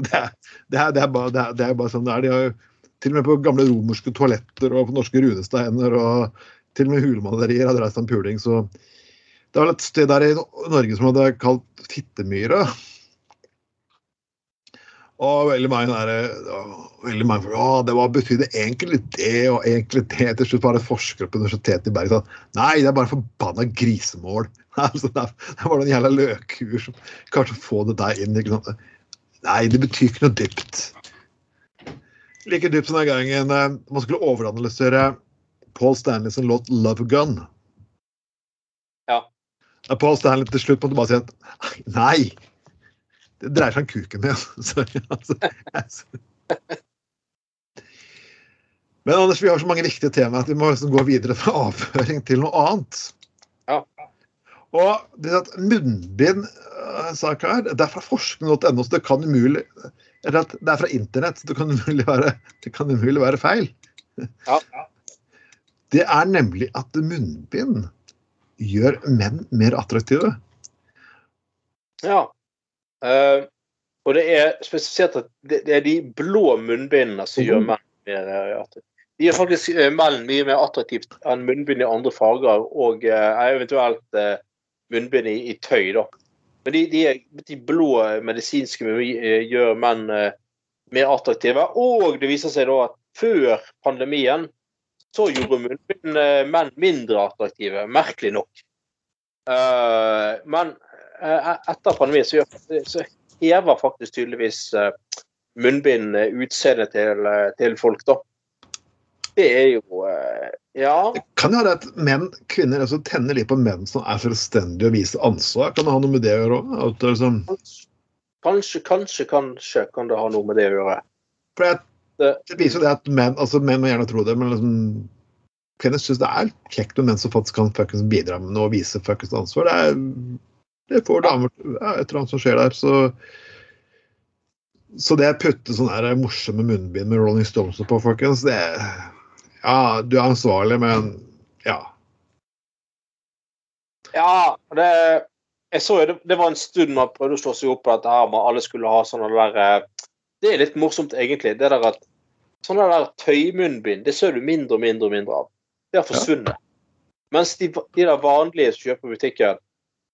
det, det, det, er bare, er bare sånn det er. De har jo til og med på gamle romerske toaletter og på norske runesteiner og til og med hulemalerier hadde reist en puling. Så det var et sted der i Norge som hadde kalt Fittemyra. Og veldig mange der, veldig mange, å, det var, betydde egentlig det og egentlig det. Til slutt var det forskere på Universitetet i Bergen sa nei, det er bare forbanna grisemål. Altså, det var noen jævla løkkuer som kanskje få det der inn. Ikke sant? Nei, det betyr ikke noe dypt. Like dypt som den gangen eh, man skulle overanalysere Paul Stanley sin låt 'Love Gun'. Ja. Da Paul Stanley til slutt måtte bare si at nei, det dreier seg om kuken min. Sorry, altså. altså. Men Anders, vi har så mange viktige temaer at vi må liksom gå videre fra avføring til noe annet. Ja. Og det at munnbind øh, sak her, det er fra forskning.no, så det kan umulig Det er fra internett, så det kan umulig være, det kan umulig være feil. Ja. Det er nemlig at munnbind gjør menn mer attraktive. Ja. Uh, og det er spesifisert at det, det er de blå munnbindene som gjør menn mer eh, attraktive. De gjør faktisk eh, menn mye mer attraktivt enn munnbind i andre farger, og uh, eventuelt uh, munnbind i, i tøy, da. Men de, de, de blå medisinske gjør menn mer attraktive. Og det viser seg da at før pandemien så gjorde munnbind eh, menn mindre attraktive, merkelig nok. Eh, men eh, etter pandemien så, så hever faktisk tydeligvis munnbind utseendet til, til folk, da. Det er jo Ja. Det kan jo være at menn, kvinner altså, tenner litt på menn som er selvstendige og viser ansvar. Kan det ha noe med det å gjøre òg? Liksom, Kanskje, kanskje, kanskje kan det ha noe med det å gjøre. for jeg, Det- det viser jo det at menn altså menn må gjerne tro det, men liksom, kvinner syns det er kjekt med menn som faktisk kan fuckings bidra med noe og vise fuckings ansvar. Det, er, det får damer ja, Et eller annet som skjer der. Så, så det å putte sånne her morsomme munnbind med Rolling Stones på, folkens, det Ja, du er ansvarlig, men ja. Ja, det jeg så jo det, det var en stund man prøvde å slå seg opp på dette her med alle skulle ha sånne der eh, Det er litt morsomt, egentlig. Det der at sånne der tøymunnbind, det ser du mindre og mindre og mindre av. Det har forsvunnet. Mens de, de der vanlige som kjøper på butikken,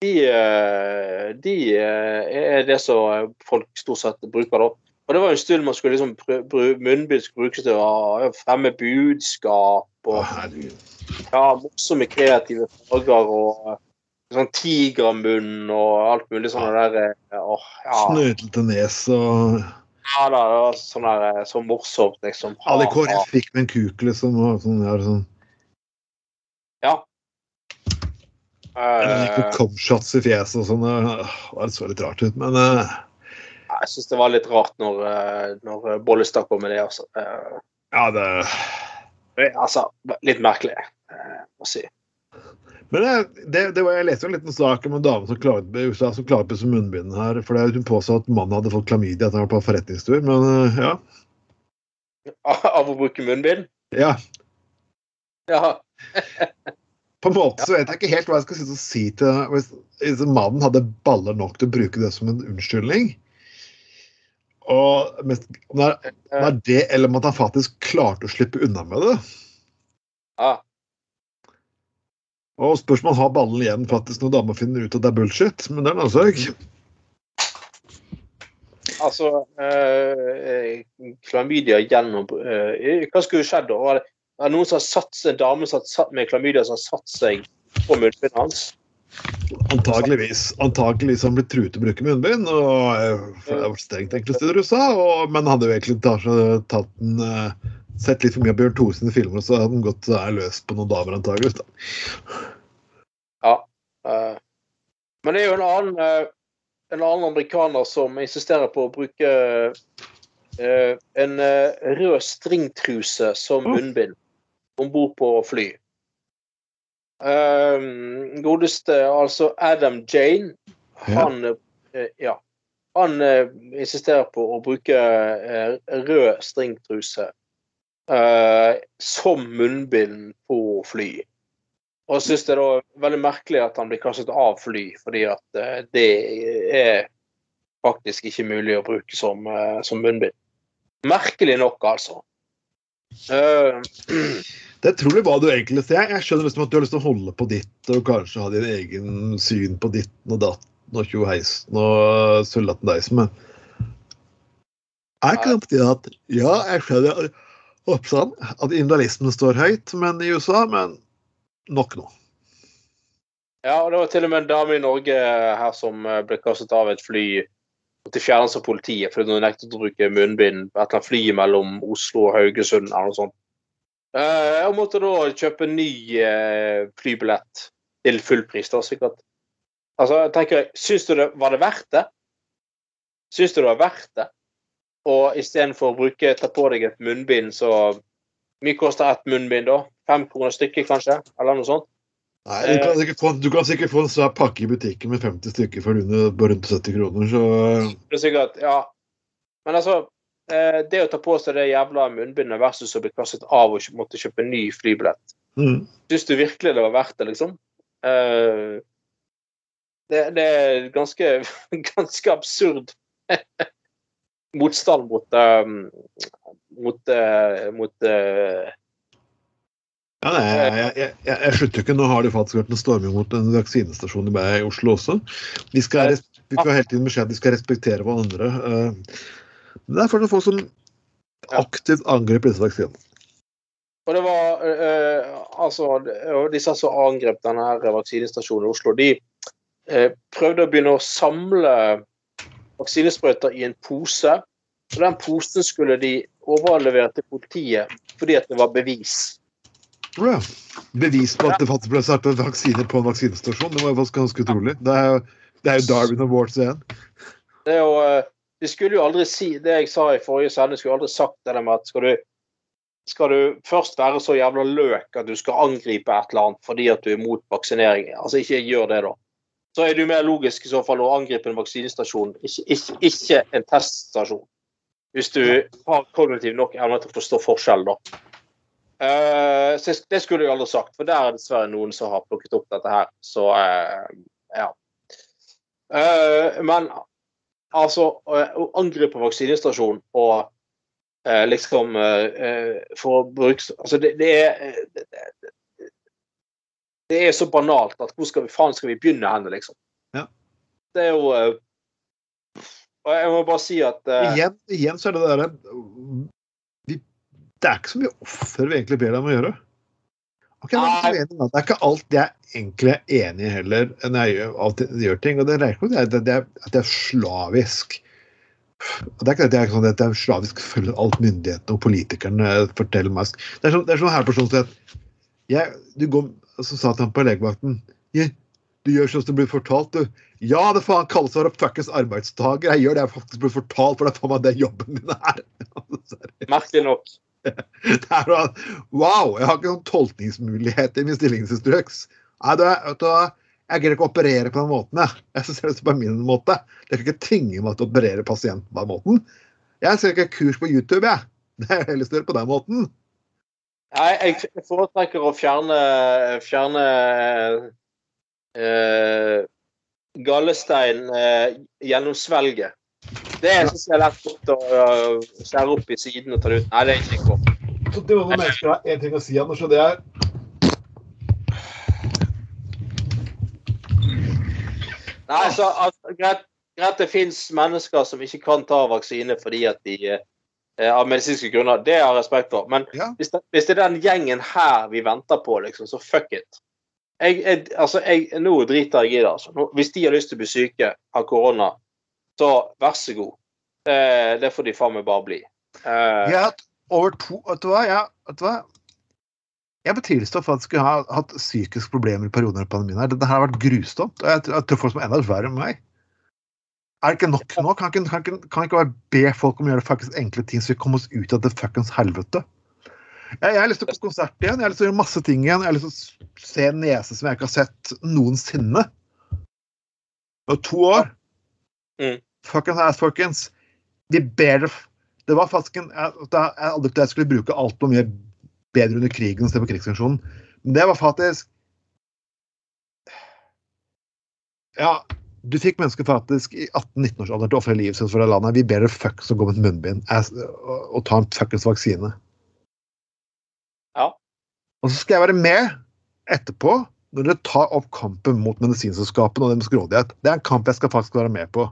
de, eh, de eh, er det som folk stort sett bruker da. Og det var en stund man skulle liksom munnbind skulle brukes til å fremme budskap og ja, morsomme, kreative farger og eh, sånn tigermunn og alt mulig sånn der åh, ja, Snøtete nes og ja da, det var sånn der eh, så morsomt, liksom. Alle. KrF fikk med en kuk, liksom. Og sånn, ja, sånn. Ja. Eller Eh, Comshots i fjeset og sånn. Det så litt rart ut, men uh, jeg syns det var litt rart når, eh, når Bollestad kom med det, altså. Eh, Ja, det altså, litt merkelig, må å si. Men det, det, det var, jeg leste en liten sak om en dame som klaget i USA som klaget på munnbind her. For det hun påstod at mannen hadde fått klamydia etter å ha vært på forretningstur. Men øh, ja. Av å bruke munnbind? ja. Ja. På en måte så vet jeg ikke helt hva jeg skal si til hvis, hvis mannen hadde baller nok til å bruke det som en unnskyldning. Og mest, det er, det er det, eller om at han faktisk klarte å slippe unna med det. ja. Og spørsmål har ballen igjen faktisk når dama finner ut at det er bullshit. Men det er en annen sak. Altså øh, Klamydia gjennom øh, Hva skulle skjedd da? Var det, noen som har satt seg, en dame som har satt med klamydia som har satt seg på munnbindet hans? Antakeligvis. Antageligvis har han blitt truet til å bruke munnbind. og eh, Det var strengt enkelte steder i USA. Og, men hadde jo egentlig tatt, tatt en, sett litt for mye av Bjørn Thore sine filmer, så hadde han gått eh, løs på noen damer, antageligvis. da. Ja. Uh, men det er jo en annen, uh, en annen amerikaner som insisterer på å bruke uh, en eh, rød stringtruse som munnbind om bord på fly. Godeste altså Adam Jane, Ja. han Ja. Han insisterer på å bruke rød stringtruse som munnbind på fly. Og jeg syns det er veldig merkelig at han blir kastet av fly, fordi at eh, det er faktisk ikke mulig å bruke som, eh, som munnbind. Merkelig nok, altså. Uh, Det er utrolig hva du egentlig ser. Jeg skjønner liksom at du har lyst til å holde på ditt og kanskje ha din egen syn på ditten og datten og tjoheisen og sølvlattendeisen, men er ikke det på tide at Ja, jeg skjønner oppstand, at individualismen står høyt men i USA, men nok nå. ja, og det var til og med en dame i Norge her som eh, ble kastet av et fly til fjernelse av politiet fordi hun nektet å bruke munnbind på et eller annet fly mellom Oslo og Haugesund eller noe sånt. Hun måtte da kjøpe en ny eh, flybillett til full pris, da, sikkert. Altså, jeg tenker, syns du det var det verdt det? Syns du det var verdt det? Og istedenfor å bruke, ta på deg et munnbind, så mye koster ett munnbind da? Fem kroner stykket, kanskje? Eller noe sånt? Nei, du, kan sikkert få, du kan sikkert få en svær pakke i butikken med 50 stykker for under, rundt 70 kroner, så Det er sikkert, ja. Men altså, eh, det å ta på seg det jævla munnbindet versus å bli kastet av og måtte kjøpe ny flybillett. mm. Syns du virkelig det var verdt det, liksom? Eh, det, det er ganske, ganske absurd motstand mot um, mot, uh, mot uh, Ja, nei, jeg, jeg, jeg, jeg, slutter ikke. Nå har det faktisk vært en storming mot en vaksinestasjon i Oslo også. De skal, vi får hele tiden beskjed at de skal respektere hverandre. Men det er fortsatt folk som aktivt angriper disse vaksinene. Og det var altså Disse som angrep denne vaksinestasjonen i Oslo, de prøvde å begynne å samle vaksinesprøyter i en pose. Og den posen skulle de overlevere til politiet fordi at det var bevis. Ja. Bevis på at det ble startet vaksiner på en vaksinestasjon. Det var ganske utrolig. Det er jo, det er jo Darwin Awards igjen. Det er jo, eh, de skulle jo aldri si det jeg sa i forrige sending, skulle aldri sagt det med at skal du, skal du først være så jævla løk at du skal angripe et eller annet fordi at du er mot vaksinering, altså ikke gjør det, da. Så er det jo mer logisk i så fall å angripe en vaksinestasjon, ikke, ikke, ikke en teststasjon. Hvis du har kognitiv nok evne til å forstå forskjell, da. Uh, så det skulle jeg aldri sagt, for der er dessverre noen som har plukket opp dette her. Så uh, ja. Uh, men altså Å angripe vaksinestasjon og liksom For å bruke Altså, det, det er det, det, er så banalt at hvor skal vi faen skal vi begynne hen, liksom? Ja. Det er jo eh, Og jeg må bare si at uh, Igjen, igjen så er det der Det er ikke så mye offer vi egentlig ber dem å gjøre. Okay, men jeg. Det er ikke alt jeg egentlig er enig i heller, når jeg gjør, alltid gjør ting. Og det er ikke at det er, at slavisk. Og det er ikke at jeg sånn at jeg slavisk følger alt myndighetene og politikerne forteller meg. Det er sånn, det er sånn her personlighet. Jeg, du går, så sa han på legevakten Yeah, Du gjør sånn som du blir fortalt, du. Ja, det faen kalles å være fuckings arbeidstaker. Jeg gjør det jeg faktisk blir fortalt, for det er faen meg det jobben min er. merkelig nok Det er wow, jeg har ikke noen tolkningsmulighet i min stillingsinstruks. Nei, du, vet du, hva, jeg greier ikke å operere på den måten. Jeg, jeg ser det på min måte. Jeg kan ikke tvinge meg til å operere pasienten på den måten. Jeg ser ikke kurs på YouTube, jeg. Det er heller større på den måten. Nei, jeg foretrekker å fjerne, fjerne eh, gallestein eh, gjennom svelget. Det er jeg er lett å skjære opp i siden og ta det ut. Nei, det er ikke godt. Så det var noe mennesker har en ting å si, Anders, og det er Nei, altså, altså, greit, greit det fins mennesker som ikke kan ta vaksine fordi at de eh, av medisinske grunner. Det har jeg respekt for. Men Ja. hvis, det, hvis det er den gjengen her vi venter på, liksom, så fuck it. Jeg, jeg, altså, jeg, nå driter jeg i det. Altså. Nå, hvis de har lyst til å bli syke av korona, så vær så god. Det, det får de faen meg bare bli. Eh, Jeg har hatt over to Vet du hva? Jeg, vet du hva? jeg må for at jeg skulle ha hatt psykiske problemer i perioder av pandemien. her. Dette har vært grusomt. og jeg tror folk som er enda verre enn meg. Er det ikke nok nå? Kan ikke, kan, ikke, kan ikke bare be folk om å gjøre faktisk enkle ting, så vi kommer oss ut av det fuckings helvete? Jeg, jeg har lyst til å gå på konsert igjen. Jeg har lyst til å gjøre masse ting igjen. Jeg har lyst til å se en nese som jeg ikke har sett noensinne. Det var to år. Mm. Fuckings ass, folkens. De ber Det var faktisk en Jeg jeg aldri jeg skulle bruke alt på mye bedre under krigen istedenfor krigsfunksjonen. Men det var faktisk Ja, du fikk mennesker faktisk i 18-19-årsalderen til å ofre livet sitt for det landet. Vi ber dere fuckings å gå med et munnbind og, og ta en fuckings vaksine. Ja. Og så skal jeg være med etterpå når dere tar opp kampen mot medisinselskapene og deres grådighet. Det er en kamp jeg skal faktisk være med på.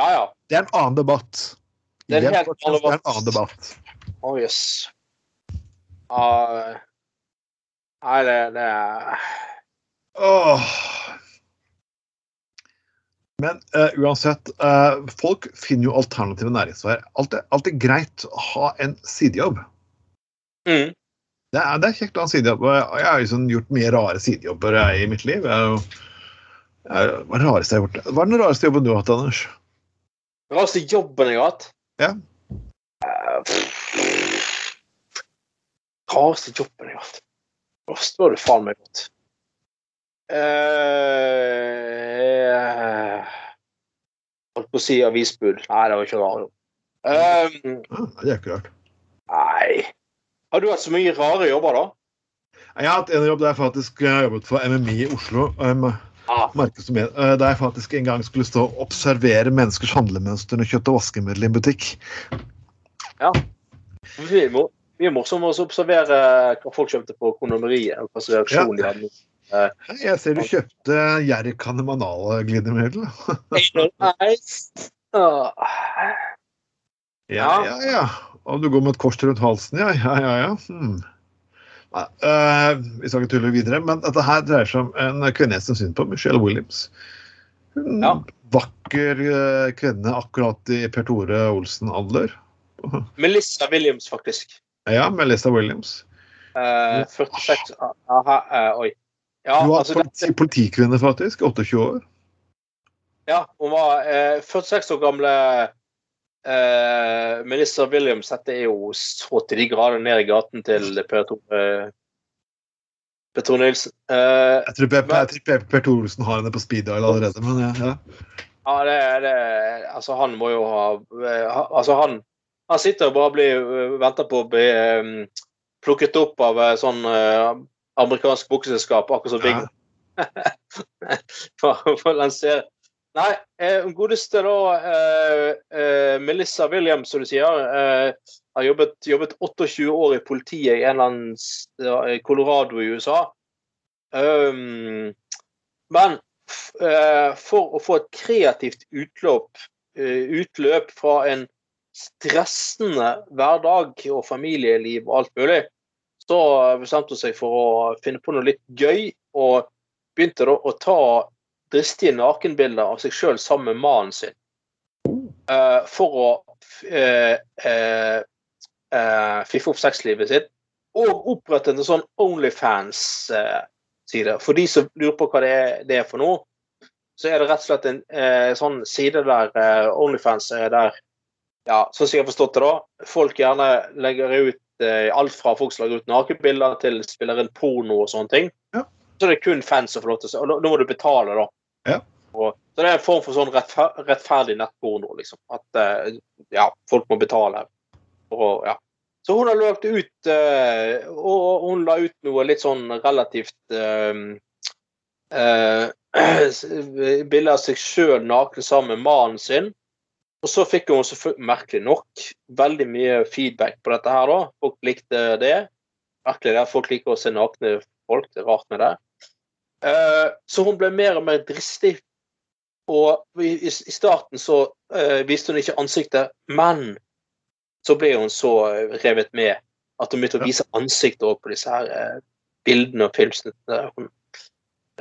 ja, ja. Det er en annen debatt. Det er helt det er en annen debatt. debatt. Oh, yes. Uh, nei, det, det er Åh. Men uh, uansett, uh, folk finner jo alternative næringsveier. Alt alt er greit å ha en sidejobb. mm. Det er, det er kjekt å ha en sidejobb. Jeg, har sånn gjort mye rare sidejobber jeg, i mitt liv. Jeg, jeg, hva er det rareste jeg har gjort? Hva er den rareste jobben du har hatt, Anders? Rareste jobben jeg har hatt? Ja. Uh. Rareste jobben jeg har hatt? Nå står du faen meg godt. Eh, Holdt på å si avisbud. Nei, det var ikke rart. Um, det er ikke rart. nei Har du hatt så mye rare jobber, da? Jeg har hatt en jobb der jeg faktisk har jobbet for MMI i Oslo. Um, Ah. eh, der jeg faktisk en gang skulle stå og observere menneskers handlemønster når kjøtt og vaskemiddel i en butikk. Ja. er, mor vi er morsomme å observere hva folk kjøpte på kondomeriet. og Hva slags reaksjon de hadde. Hei, Jeg ser du kjøpte Jerkan. Ah. Ja, ja, ja. Og du går med et kors rundt halsen, ja. Ja, ja, ja. Hmm. Eh, vi skal ikke tulle videre, men dette her dreier seg om en kvinne som synd på, Michelle Williams. Hun, Ja. Vakker eh, kvinne akkurat i Per Tore Olsen-alder. Melissa Williams, faktisk. Ja, Melissa Williams. Uh, 46 Aha, uh, Oi. Ja, du var altså, politi politikvinne, faktisk. 28 år. ja, hun var eh, 46 år gamle eh, minister Williams. Dette er jo så til de grader ned i gaten til Per Tor eh, Tor Nilsen. Eh, Jeg tror Per, tror Per, per Tor Olsen har henne på speed dial allerede, men ja. ja. Ja, det, det Altså, han må jo ha eh, Altså, han Han sitter og bare blir eh, venter på å bli eh, plukket opp av sånn amerikansk bokseselskap, akkurat som Ja. Big for, for å lansere Nei, eh, godeste da eh, eh, Melissa Williams, som du sier, eh, har jobbet, jobbet 28 år i politiet i en eller annen ja, Colorado i USA. Um, men eh, for å få et kreativt utløp, eh, utløp fra en stressende hverdag og familieliv og alt mulig, så bestemte hun seg for å finne på noe litt gøy, og begynte da å ta dristige nakenbilder av seg sjøl sammen med mannen sin. Uh, for å uh, fiffe opp sexlivet sitt. Og opprettet en sånn Onlyfans-side. For de som lurer på hva det er, det er for noe, så er det rett og slett en eh, sånn side der eh, Onlyfans er der ja, sånn som jeg har forstått det, da. Folk gjerne legger ut eh, alt fra folk som lager ut nakenbilder, til spiller inn porno og sånne ting. Ja. Så det er kun fans som får lov til å se. Og da må du betale, da. Ja. Og, så det er en form for sånn rettfer rettferdig nettporno, liksom. At eh, ja, folk må betale. Og, ja. Så hun har lagt ut eh, Og hun la ut noe litt sånn relativt eh, eh, Bilde av seg sjøl naken sammen med mannen sin. Og så fikk hun selvfølgelig, merkelig nok veldig mye feedback på dette her. da. Folk likte det. Merkelig det folk liker å se nakne folk. Det er rart med det. Eh, så hun ble mer og mer dristig. Og i, i i starten så eh, viste hun ikke ansiktet, men så ble hun så eh, revet med at hun begynte å vise ansiktet òg på disse her bildene og filmsnuttene hun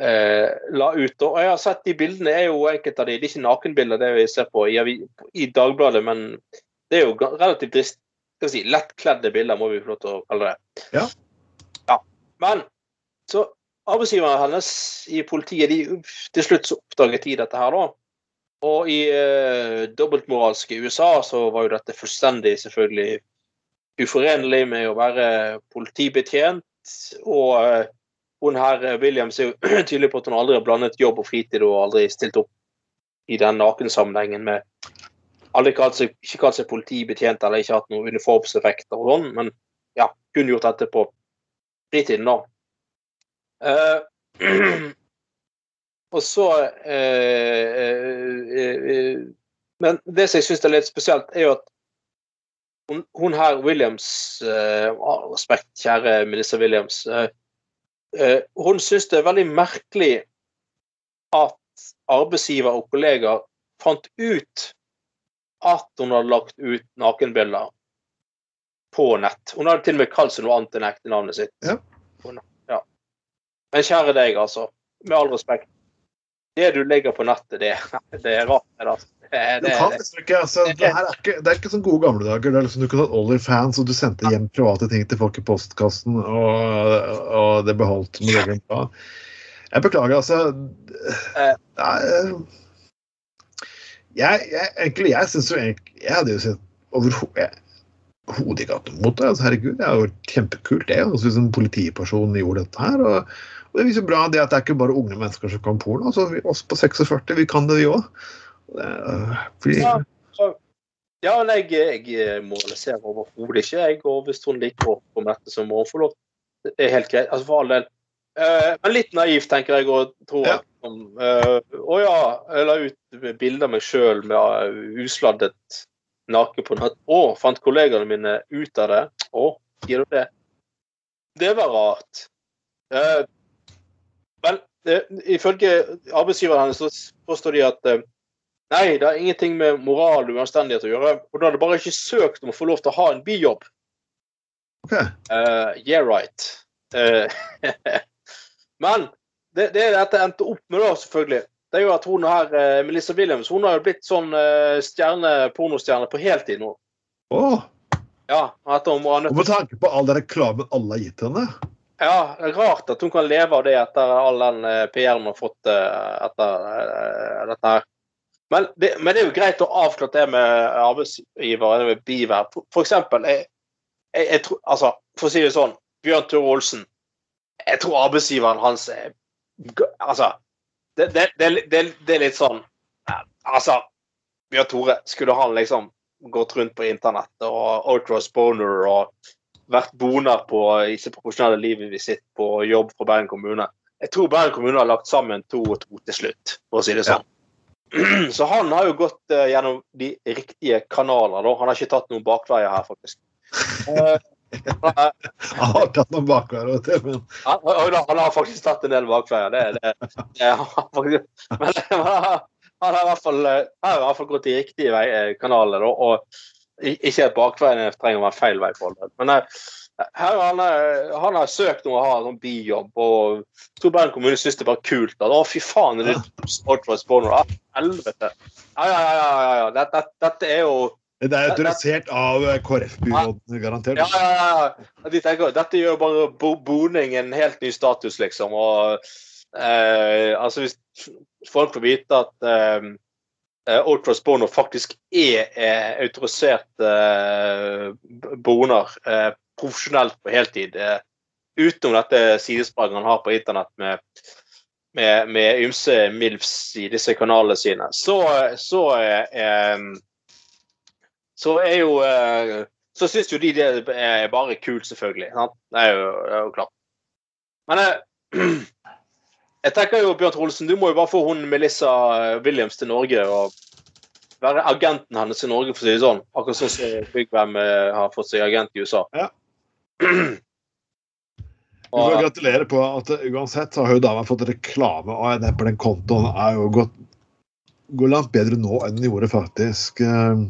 eh, la ut. Og jeg har sett de bildene, er jo enkelte av de, det er ikke nakenbilder det vi ser på i, i Dagbladet, men det er jo relativt drist, skal vi si, lettkledde bilder, må vi få lov til å kalle det. Ja. ja. Men så arbeidsgiveren hennes i politiet, de, til slutt så oppdaget de dette her, da. Og i eh, dobbeltmoralske USA så var jo dette fullstendig selvfølgelig uforenlig med å være politibetjent. Og eh, hun her, eh, Williams, er jo tydelig på at hun aldri har blandet jobb og fritid og aldri stilt opp i den nakensammenhengen med Aldri kalt seg, ikke kalt seg politibetjent eller ikke hatt noen uniformseffekter og sånn, men ja, kun gjort dette på fritiden, da. Eh, og så eh, eh, eh, Men det som jeg syns er litt spesielt, er jo at hun, hun her, Williams eh, Respekt, kjære minister Williams. eh, eh, hun syns det er veldig merkelig at arbeidsgiver og kollegaer fant ut at hun hadde lagt ut nakenbilder på nett. Hun hadde til og med kalt seg noe annet enn ektenavnet sitt. Ja. Ja. Men kjære deg, altså. Med all respekt. Det du legger på natta, det, det er rart. Altså. det, det, kan ikke, altså, det, er ikke, det er ikke sånn gode gamle dager. Det er liksom, du kunne hatt Oliver-fans, og du sendte hjem private ting til folk i postkassen, og, og det beholdt med. Jeg beklager, altså. Eh. Eh, jeg, jeg, egentlig, jeg syns jo egentlig Jeg hadde jo sett overhodet ikke hatt noe mot det. Altså, herregud, det er jo kjempekult, det. Altså, hvis en politiperson gjorde dette her. og og det viser bra det at det er ikke bare unge mennesker som kan porno. altså vi, oss på 46, vi kan det, vi òg. Ja. Ja, men jeg, jeg moraliserer overhodet ikke. Jeg, og hvis hun liker å få dette, så må hun få lov. Det er helt greit. Altså, for all del. Uh, men litt naivt, tenker jeg, og tror Ja. at uh, eh, ja, jeg la ut bilder av meg sjøl med uh, usladdet naken på nett. Å, fant kollegaene mine ut av det? Å, sier du det? Det var rart. Eh, men eh, ifølge arbeidsgiveren hennes så påstår de at eh, Nei, det har ingenting med moral og uanstendighet å gjøre. Og da hadde bare ikke søkt om å få lov til å ha en bijobb. OK. Uh, yeah, right. Uh, men det, det dette endte opp med, da, selvfølgelig, det er jo at hun her, eh, Melissa Williams, hun har jo blitt sånn eh, stjerne, pornostjerne på heltid nå. Åh, Ja, at hun ha nødt og med tanke på all den reklamen alle har gitt henne. Ja, det er rart at hun kan leve av det etter all den eh, PR-en hun har fått eh, etter eh, dette her. Men det, men det er jo greit å avklare det med arbeidsgiver, med biver. For, eksempel, jeg, jeg, jeg tror, altså, for å si det sånn, Bjørn Tore Olsen, jeg tror arbeidsgiveren hans er Altså, det, det, det, er litt sånn Altså, Bjørn Tore, skulle han liksom gått rundt på internett og Outros Boner og vært boner på i sitt profesjonelle liv sitter på jobb for Bergen kommune. Jeg tror Bergen kommune har lagt sammen to og to til slutt, for å si det sånn. Så han har jo gått uh, gjennom de riktige kanaler. Da. Han har ikke tatt noen bakveier her, faktisk. Han, har tatt noen bakveier, du, men han, han har faktisk tatt en del bakveier. Det, det, det han faktisk. Men han har, han har i hvert fall, eh, har i hvert fall gått de riktige vei, eh, kanalene. Da, og ikke at bakveien trenger å være feil vei for det. Men eh, her, han, eh, han har søkt om å ha en sånn bijobb, og Storbergen kommune syns det var kult. Da. å, fy faen, er det Sportwise? Ah, Helvete. Ja, ja, ja. ja, ja. Dette, dette, er jo det er autorisert av KrF-byråden, garantert. ja, ja, ja. De tenker, dette gjør bare bo boning en helt ny status, liksom. Og eh, altså hvis folk får vite at eh, eh, Ultras Bono faktisk er eh, autorisert eh, boner eh, profesjonelt på heltid, eh, utenom dette sidespranget han har på internett med med, med ymse MILFs i disse kanalene sine, så, så eh, så er jo eh, Så syns jo de det er bare kult, selvfølgelig. Sant? Det er jo, det er jo klart. Men eh, jeg tenker jo, Bjørn Trolsen, du må jo bare få hun Melissa Williams til Norge og være agenten hennes i Norge, for å si det sånn. Akkurat sånn som Byggvem eh, har fått seg agent i USA. Ja. Vi får gratulere på at eh, uansett så har jo dama fått reklame, av henne på den kontoen er jo gått går langt bedre nå enn den gjorde faktisk eh,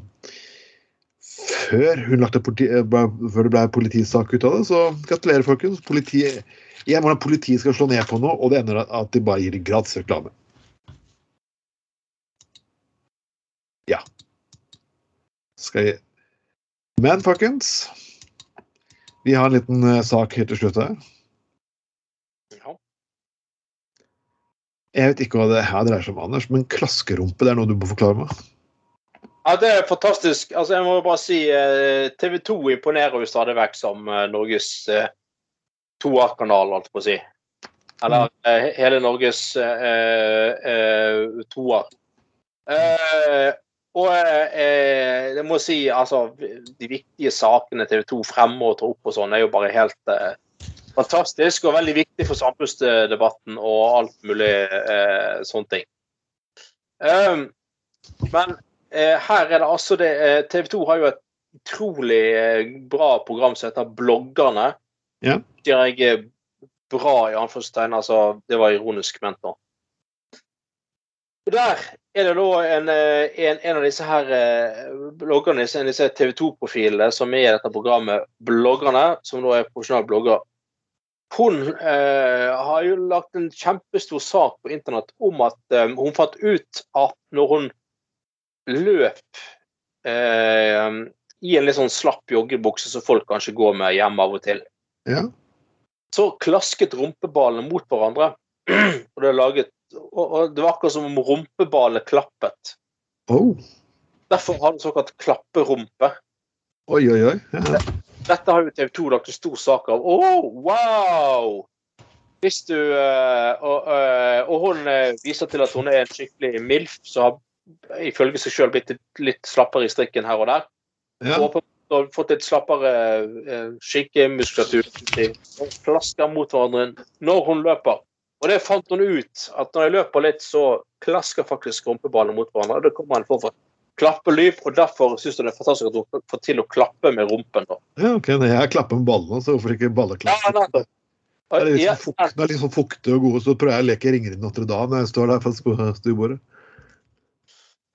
før politi, eh, før det ble politisak ut av det. Så gratulerer, folkens. Politiet, igjen hvordan politiet skal slå ned på noe, og det ender at- at de bare gir gratis reklame. Ja. Skal jeg Men, folkens Vi har en liten eh, sak helt til slutt her. Jeg vet ikke hva det her dreier seg om, Anders, men klaskerumpe det er noe du må forklare meg. Ja, det er fantastisk. Altså, jeg må bare si eh, TV 2 imponerer jo stadig vekk som eh, Norges eh, toerkanal, holdt jeg på å si. Eller eh, hele Norges eh, eh, toer. Eh, og eh, jeg må si, altså De viktige sakene TV 2 fremmer og tar opp og sånn, er jo bare helt fantastisk og veldig viktig for samfunnsdebatten og alt mulig eh, sånne ting. Um, men her er det altså det eh, TV 2 har jo et utrolig eh, bra program som heter Bloggerne. Ja. Sier jeg eh, bra i anførselstegn, altså det var ironisk ment nå. Der er det da en, eh, en, en av disse her eh, bloggerne, en av disse TV 2-profilene som er i dette programmet Bloggerne, som da er profesjonell blogger. Hun eh, har jo lagt en kjempestor sak på internett om at eh, hun fant ut at når hun løp eh, i en litt sånn slapp joggebukse som folk kanskje går med hjemme av og til, Ja. så klasket rumpeballene mot hverandre. og, det laget, og, og det var akkurat som om rumpeballene klappet. Oh. Derfor har den såkalt klapperumpe. Oi, oi, oi. Ja. Dette har jo TV 2 lagt en stor sak av. Å, wow! Hvis du og, eh, og hun eh, viser til at hun er en skikkelig MILF, som har ifølge seg sjøl blitt litt, slappere i strikken her og der. Ja. Og har fått litt slappere eh, skikkemuskulatur. Og klasker mot hverandre når hun løper. Og det fant hun ut, at når jeg løper litt, så klasker faktisk rumpeballene mot hverandre. og Det kommer en form for klappelyd, og derfor syns hun det er fantastisk at hun får til å klappe med rumpen. da. ja, ok. Når Jeg klapper med ballene, så hvorfor ikke balleklappe? Ja, sånn det er litt sånn fukte og gode, så prøver jeg å leke Ringeren Notre-Dame når jeg står der på stu- stuebordet.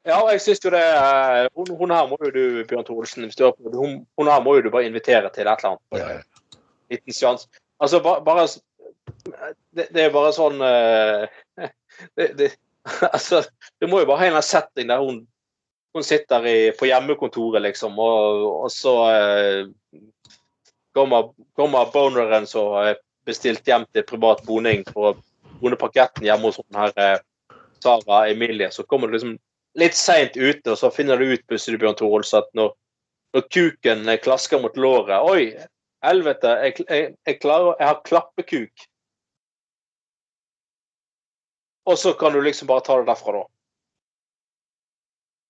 Ja, og jeg synes jo det hun, hun her må jo du, Bjørn Thoresen, hvis du hører på, hun, hun her må jo du bare invitere til et eller annet. Ja, ja. liten seanse. Altså, bare, bare det, det er bare sånn eh, det, det, Altså, du må jo bare ha en eller annen setting der hun, hun sitter i, på hjemmekontoret, liksom, og, og så eh, kommer, kommer boneren som er bestilt hjem til privat boning for å bone parketten hjemme hos hun her eh, Sara Emilie. Så kommer det liksom litt seint ute, og så finner du ut plutselig, Bjørn Torolds, at når, når kuken eh, klasker mot låret Oi, helvete, jeg, jeg, jeg, klarer, jeg har klappekuk. Og så kan du liksom bare ta det derfra, da.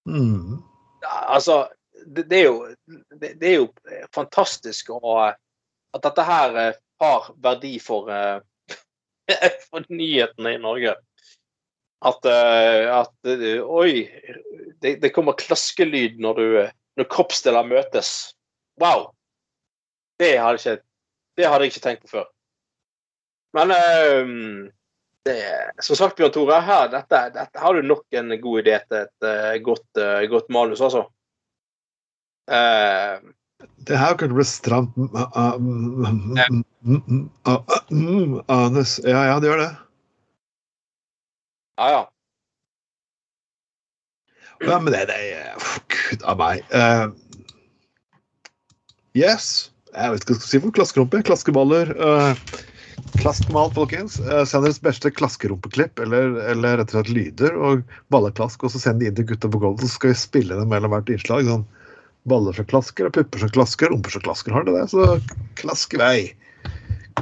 Mm. Altså, det, det, er jo, det, det er jo fantastisk å, at dette her eh, har verdi for, eh, for nyhetene i Norge. At, eh, at eh, Oi, det, det kommer klaskelyd når, du, når kroppsdeler møtes. Wow! Det hadde, ikke, det hadde jeg ikke tenkt på før. Men um, det, som sagt, Bjørn Tore, her, dette, dette har du nok en god idé til et uh, godt, uh, godt, manus, altså. Uh, det her kunne blitt stramt Anus. Ja, ja, det gjør det. Ja, ja. Ja, men det, det Gud a meg. Uh, yes. Jeg vet ikke hva jeg skal si for klaskerumpe. Klaskeballer. Uh, Klaskmal, folkens. Uh, send deres beste klaskerumpeklipp eller, eller rett og slett lyder og balleklask, og så send de inn til Gutta på gulvet, så skal vi spille dem mellom hvert innslag. sånn Baller som klasker, og pupper som klasker, rumper som klasker. Har du det? Så klask i vei.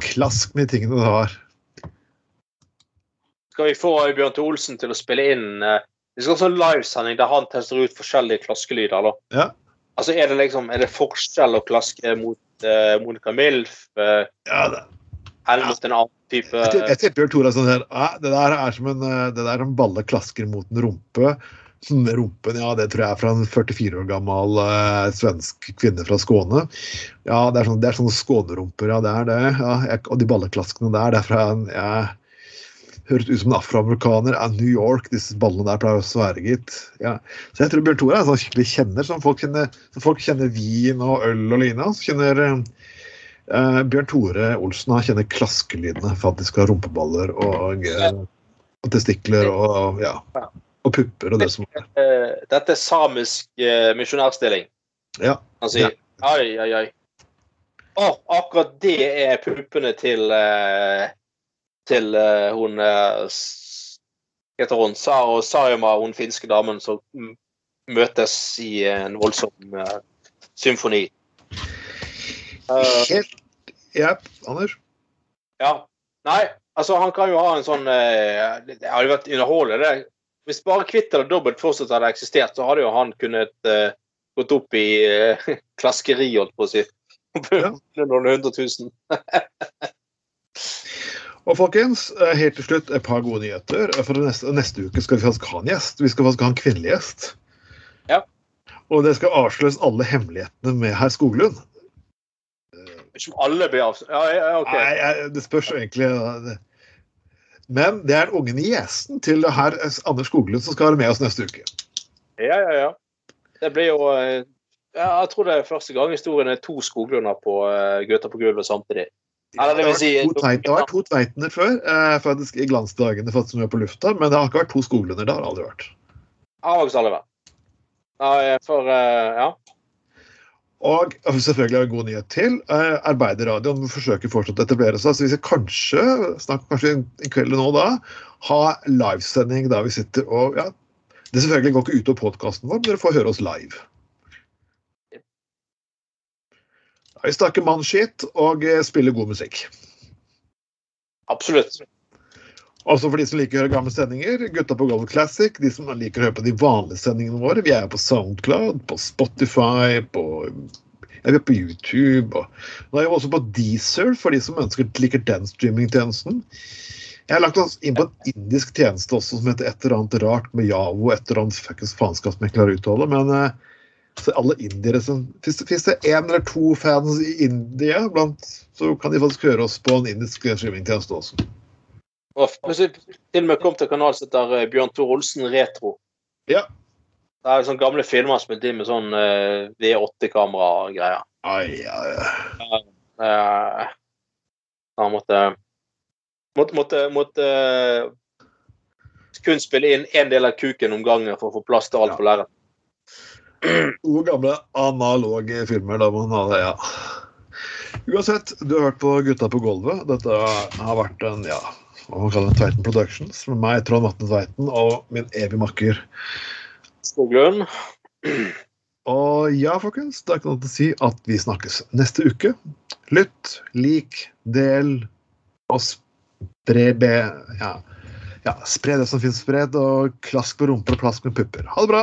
Klask med tingene du har. Skal vi få Bjørn Tore Olsen til å spille inn uh, Vi skal ha sånn livesending der han tester ut forskjellige klaskelyder. Ja. Altså, Er det liksom, er det forskjell å klaske mot uh, Monica Milf? Uh, ja, det. Eller mot en annen type Jeg ser Bjørn Tore sånn her Det der er som en, det der som balle klasker mot en rumpe. Sånn rumpen, ja, det tror jeg er fra en 44 år gammel uh, svensk kvinne fra Skåne. Ja, det er sånn, det er sånne skånerumper, ja, det er det. Ja, jeg, og de balleklaskene der, det er fra en ja, Høres ut som en afroamerikaner. av New York, disse ballene der pleier å svære, gitt. Ja. Så jeg tror Bjørn Tore er en sånn skikkelig kjenner, som folk kjenner, som folk kjenner vin og øl og lignende. Så kjenner eh, Bjørn Tore Olsen han kjenner klaskelydene faktisk av rumpeballer og, og testikler og ja og pupper og det som er. Dette er samisk eh, misjonærstilling. Ja. Han sier ja. oi, oi, oi. Å, akkurat det er puppene til uh, til uh, hun uh, heter hun og Sarima hun finske damen som møtes i en voldsom symfoni. Helt Jepp, Anders? Ja. Nei, altså han kan jo ha en sånn Det hadde vært underholdende, hvis bare kvitt eller dobbelt fortsatt hadde eksistert, så hadde jo han kunnet uh, gått opp i uh, klaskeri, holdt på å si. Noen hundre tusen. og folkens, helt til slutt et par gode nyheter. For neste, neste uke skal vi faktisk ha en gjest. Vi skal faktisk ha en kvinnelig gjest. Ja. Og det skal avsløres alle hemmelighetene med herr Skoglund. Som alle blir avslørt? Ja, OK. Nei, det spørs egentlig. Men det er ungen i gjesten til herr Anders Skoglund som skal være med oss neste uke. Ja, ja, ja. Det blir jo Jeg tror det er første gang i historien er to Skoglunder på Gutter på gulvet samtidig. Eller, det, si, det, har vært to Tveitener før, eh, faktisk i glansdagene faktisk som er på lufta, men det har ikke vært to Skoglunder. Det har det aldri vært. Det har aldri vært. Ja, for uh, ja. Og selvfølgelig har vi god nyhet til. Eh, Arbeiderradioen forsøker fortsatt å etablere seg. Så vi skal kanskje snart, kanskje i kveld nå da, ha livesending der vi sitter og ja, Det selvfølgelig går ikke ut av podkasten vår, men dere får høre oss live. Vi snakker mannskitt og eh, spiller god musikk. Absolutt. Også for de som liker å høre gamle sendinger. Gutta på Gold Classic. De som liker å høre på de vanlige sendingene våre. Vi er på Soundcloud, på Spotify, på, er på YouTube. Og, nå er vi også på Deezer, for de som ønsker liker den streamingtjenesten. Jeg har lagt oss inn på en indisk tjeneste også som heter et eller annet rart med Javo, Et eller annet fuckings faenskap som jeg klarer å uttale. Men så alle indiere som Fins det er én eller to fans i India blant, så kan de faktisk høre oss på en indisk streamingtjeneste også. Og til og med kom til en kanal som heter eh, Bjørn Tor Olsen Retro. Ja. Det er sånne gamle filmer spilt inn med sånn uh, V8-kamera-greier. Ai, ai, ai. Uh, han måtte Måtte, måtte, måtte uh, kun spille inn én del av kuken om gangen for å få plass til alt Ja. på lerret. Gode gamle analoge filmer. Da må man ha det, ja. Uansett, du har hørt på Gutta på gulvet. Dette har vært en ja, hva man kaller det, Tveiten Productions med meg, Trond Vatne Tveiten, og min evige makker. Skoglund. Og ja, folkens, det er ikke noe til å si at vi snakkes neste uke. Lytt, lik, del og spre be... Ja, ja spre det som finnes spredd, og klask på rumper og plask med pupper. Ha det bra!